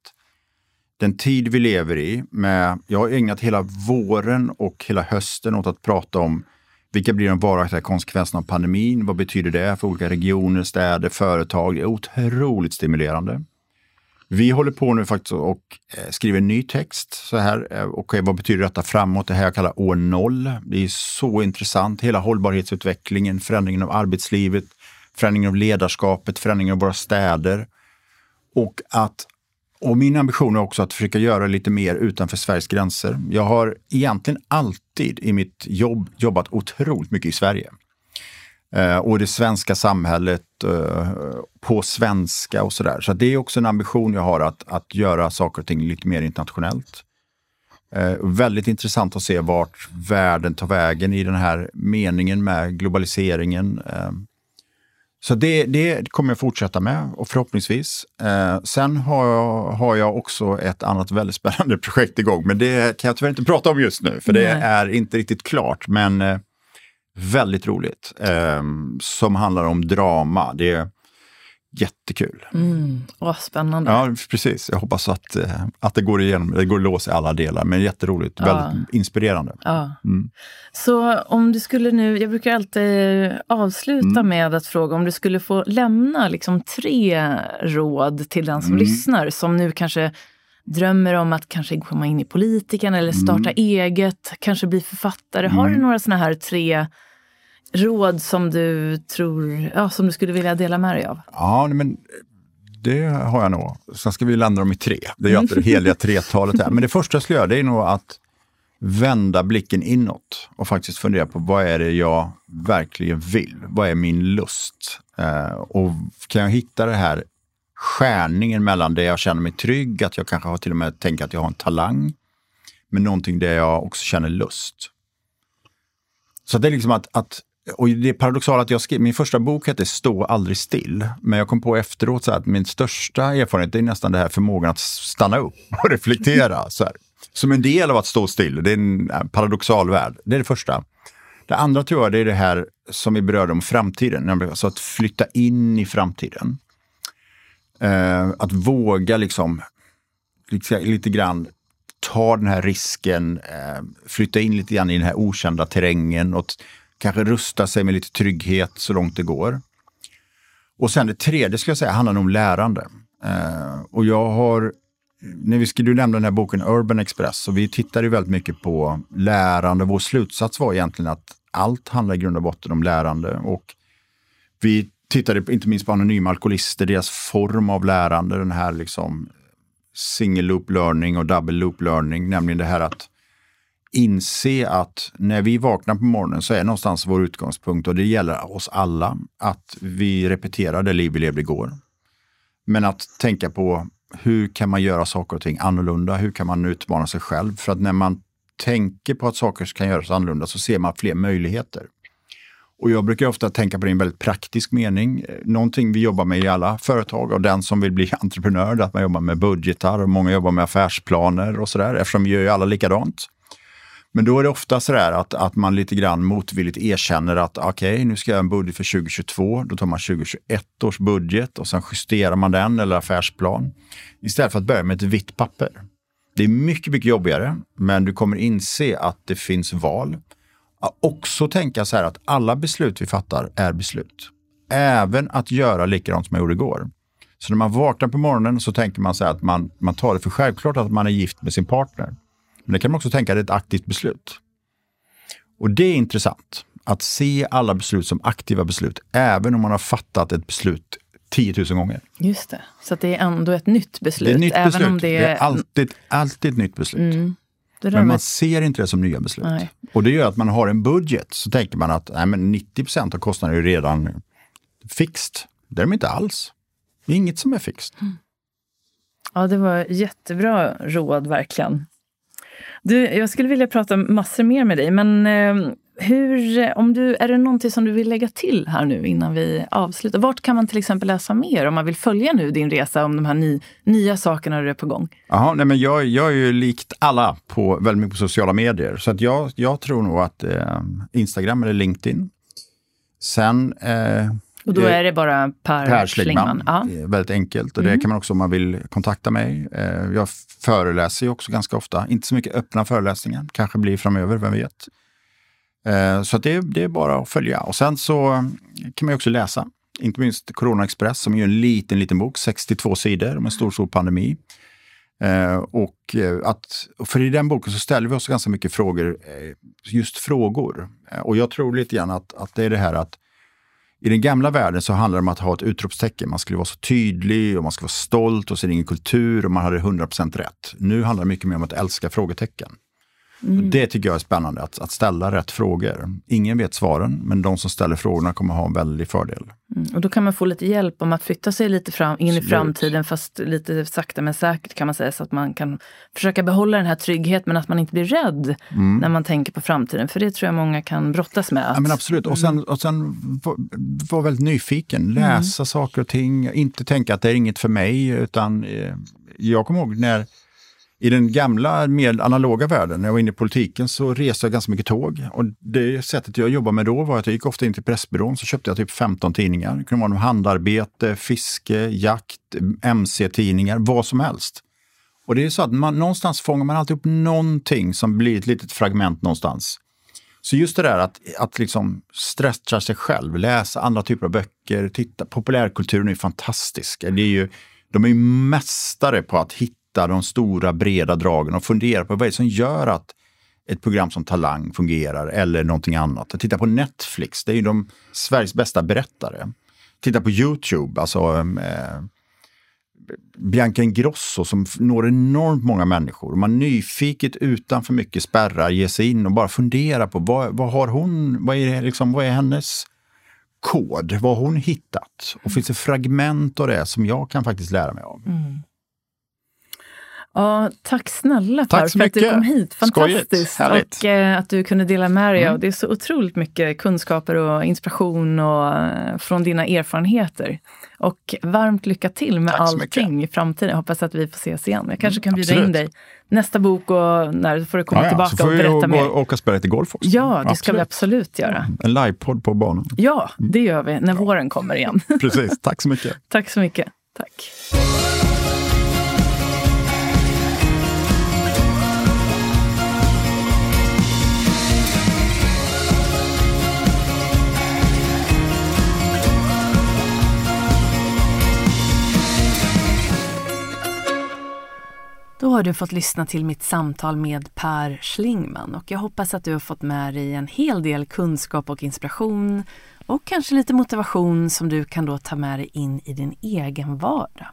den tid vi lever i, med, jag har ägnat hela våren och hela hösten åt att prata om vilka blir de varaktiga konsekvenserna av pandemin? Vad betyder det för olika regioner, städer, företag? Det är otroligt stimulerande. Vi håller på nu faktiskt och eh, skriver ny text. Så här, eh, okay, eh, vad betyder detta framåt? Det här jag kallar år noll. Det är så intressant. Hela hållbarhetsutvecklingen, förändringen av arbetslivet, förändringen av ledarskapet, förändringen av våra städer. Och att och min ambition är också att försöka göra lite mer utanför Sveriges gränser. Jag har egentligen alltid i mitt jobb jobbat otroligt mycket i Sverige. Eh, och det svenska samhället, eh, på svenska och sådär. Så det är också en ambition jag har att, att göra saker och ting lite mer internationellt. Eh, väldigt intressant att se vart världen tar vägen i den här meningen med globaliseringen. Eh, så det, det kommer jag fortsätta med och förhoppningsvis. Eh, sen har jag, har jag också ett annat väldigt spännande [laughs] projekt igång, men det kan jag tyvärr inte prata om just nu, för det Nej. är inte riktigt klart. Men eh, väldigt roligt, eh, som handlar om drama. Det, Jättekul. Mm. Åh, spännande. Ja, precis. Jag hoppas att, eh, att det går igenom, det går låsa i alla delar, men jätteroligt. Ja. Väldigt inspirerande. Ja. Mm. Så om du skulle nu, jag brukar alltid avsluta mm. med att fråga om du skulle få lämna liksom tre råd till den som mm. lyssnar, som nu kanske drömmer om att kanske komma in i politiken eller starta mm. eget, kanske bli författare. Har du mm. några sådana här tre råd som du tror, ja, som du skulle vilja dela med dig av? Ja, men det har jag nog. Sen ska vi landa dem i tre. Det är ju alltid det heliga tretalet här. Men det första jag skulle göra det är nog att vända blicken inåt och faktiskt fundera på vad är det jag verkligen vill? Vad är min lust? Eh, och kan jag hitta det här skärningen mellan det jag känner mig trygg, att jag kanske har till och med tänkt att jag har en talang, men någonting där jag också känner lust. Så det är liksom att, att och det är paradoxala att jag skrev, min första bok hette Stå aldrig still. Men jag kom på efteråt så att min största erfarenhet är nästan det här förmågan att stanna upp och reflektera. [laughs] Så här. som en del av att stå still. Det är en paradoxal värld. Det är det första. Det andra tror jag det är det här som vi berörde om framtiden, alltså att flytta in i framtiden. Eh, att våga liksom lite, lite grann ta den här risken, eh, flytta in lite grann i den här okända terrängen och kanske rusta sig med lite trygghet så långt det går. Och sen det tredje ska jag säga handlar om lärande. Eh, och jag har, när vi skulle nämna den här boken Urban Express, och vi tittade väldigt mycket på lärande. Vår slutsats var egentligen att allt handlar i grund och botten om lärande. Och vi tittade inte minst på anonyma alkoholister, deras form av lärande, den här liksom single loop learning och double loop learning, nämligen det här att inse att när vi vaknar på morgonen så är någonstans vår utgångspunkt, och det gäller oss alla, att vi repeterar det liv vi levde igår. Men att tänka på hur kan man göra saker och ting annorlunda? Hur kan man utmana sig själv? För att när man tänker på att saker kan göras annorlunda så ser man fler möjligheter. Och jag brukar ofta tänka på det i en väldigt praktisk mening. Någonting vi jobbar med i alla företag och den som vill bli [laughs] entreprenör, att man jobbar med budgetar och många jobbar med affärsplaner och sådär, eftersom vi gör ju alla likadant. Men då är det ofta så där att, att man lite grann motvilligt erkänner att okej, okay, nu ska jag göra en budget för 2022. Då tar man 2021 års budget och sen justerar man den eller affärsplan. Istället för att börja med ett vitt papper. Det är mycket, mycket jobbigare, men du kommer inse att det finns val. Att Också tänka så här att alla beslut vi fattar är beslut. Även att göra likadant som jag gjorde igår. Så när man vaknar på morgonen så tänker man så att man, man tar det för självklart att man är gift med sin partner. Men det kan man också tänka är ett aktivt beslut. Och det är intressant, att se alla beslut som aktiva beslut, även om man har fattat ett beslut 10 000 gånger. Just det, så det är ändå ett nytt beslut. Det är, nytt även beslut. Om det... det är alltid, alltid ett nytt beslut. Mm. Men man ser inte det som nya beslut. Nej. Och det gör att man har en budget, så tänker man att nej, men 90% av kostnaderna är redan fixt. Det är de inte alls. Det är inget som är fixt. Mm. Ja, det var jättebra råd verkligen. Du, jag skulle vilja prata massor mer med dig, men eh, hur, eh, om du, är det någonting som du vill lägga till här nu innan vi avslutar? Vart kan man till exempel läsa mer om man vill följa nu din resa om de här ny, nya sakerna du är på gång? Aha, nej men jag, jag är ju likt alla på väldigt mycket på sociala medier, så att jag, jag tror nog att eh, Instagram eller LinkedIn. Sen eh, och då är det bara Per, per Schlingman? Ja. Väldigt enkelt. Och det mm. kan man också om man vill kontakta mig. Eh, jag föreläser ju också ganska ofta. Inte så mycket öppna föreläsningar, kanske blir framöver, vem vet. Eh, så det, det är bara att följa. Och sen så kan man också läsa, inte minst Corona Express som är en liten, liten bok, 62 sidor om en stor, stor pandemi. Eh, och att, för i den boken så ställer vi oss ganska mycket frågor, just frågor. Och jag tror lite grann att, att det är det här att i den gamla världen så handlade det om att ha ett utropstecken. Man skulle vara så tydlig och man skulle vara stolt och sin egen kultur och man hade 100% rätt. Nu handlar det mycket mer om att älska frågetecken. Mm. Det tycker jag är spännande, att, att ställa rätt frågor. Ingen vet svaren, men de som ställer frågorna kommer ha en väldig fördel. Mm. Och då kan man få lite hjälp om att flytta sig lite fram, in Absolut. i framtiden, fast lite sakta men säkert kan man säga, så att man kan försöka behålla den här tryggheten, men att man inte blir rädd mm. när man tänker på framtiden. För det tror jag många kan brottas med. Att, ja, men absolut, och sen, mm. och sen vara var väldigt nyfiken, mm. läsa saker och ting, inte tänka att det är inget för mig, utan eh, jag kommer ihåg när i den gamla, mer analoga världen, när jag var inne i politiken, så reste jag ganska mycket tåg. Och det sättet jag jobbade med då var att jag gick ofta in till Pressbyrån, så köpte jag typ 15 tidningar. Det kunde vara handarbete, fiske, jakt, mc-tidningar, vad som helst. Och det är så att man, någonstans fångar man alltid upp någonting som blir ett litet fragment någonstans. Så just det där att, att liksom stretcha sig själv, läsa andra typer av böcker, titta. Populärkulturen är fantastisk. Det är ju, de är ju mästare på att hitta hitta de stora breda dragen och fundera på vad det är som gör att ett program som Talang fungerar eller någonting annat. Titta på Netflix, det är ju de Sveriges bästa berättare. Titta på Youtube, alltså ehm, eh, Bianca Ingrosso som når enormt många människor. Man nyfiket utan för mycket spärrar ger sig in och bara fundera på vad, vad har hon, vad är, liksom, vad är hennes kod? Vad har hon hittat? Och finns det fragment av det som jag kan faktiskt lära mig av? Mm. Ja, tack snälla Per tack för att du kom hit. Fantastiskt. Skojigt. Och eh, att du kunde dela med dig mm. av. Det är så otroligt mycket kunskaper och inspiration och, eh, från dina erfarenheter. Och varmt lycka till med allting i framtiden. Jag hoppas att vi får ses igen. Jag kanske kan bjuda Absolut. in dig nästa bok och när får du komma ja, ja. tillbaka och berätta mer. Så får vi åka och spela lite golf också. Ja, det absolut. ska vi absolut göra. En livepodd på banan. Ja, det gör vi när ja. våren kommer igen. Precis, tack så mycket. [laughs] tack så mycket. Tack. Då har du fått lyssna till mitt samtal med Per Schlingman och jag hoppas att du har fått med dig en hel del kunskap och inspiration och kanske lite motivation som du kan då ta med dig in i din egen vardag.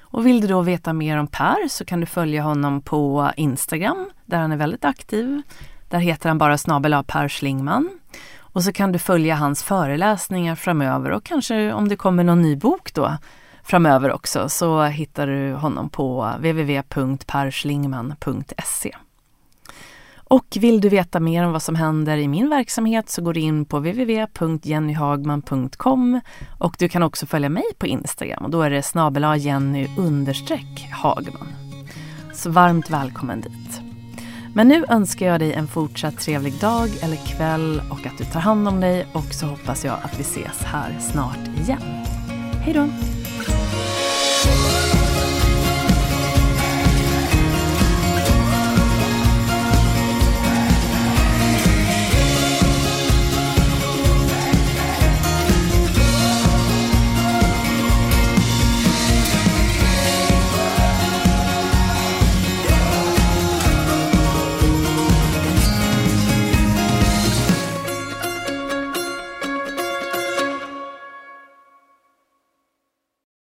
Och vill du då veta mer om Per så kan du följa honom på Instagram där han är väldigt aktiv. Där heter han bara snabel Per Schlingman. Och så kan du följa hans föreläsningar framöver och kanske om det kommer någon ny bok då framöver också så hittar du honom på www.perslingman.se. Och vill du veta mer om vad som händer i min verksamhet så går du in på www.jennyhagman.com och du kan också följa mig på Instagram och då är det snabel Jenny Hagman. Så varmt välkommen dit. Men nu önskar jag dig en fortsatt trevlig dag eller kväll och att du tar hand om dig och så hoppas jag att vi ses här snart igen. Hej då! Show.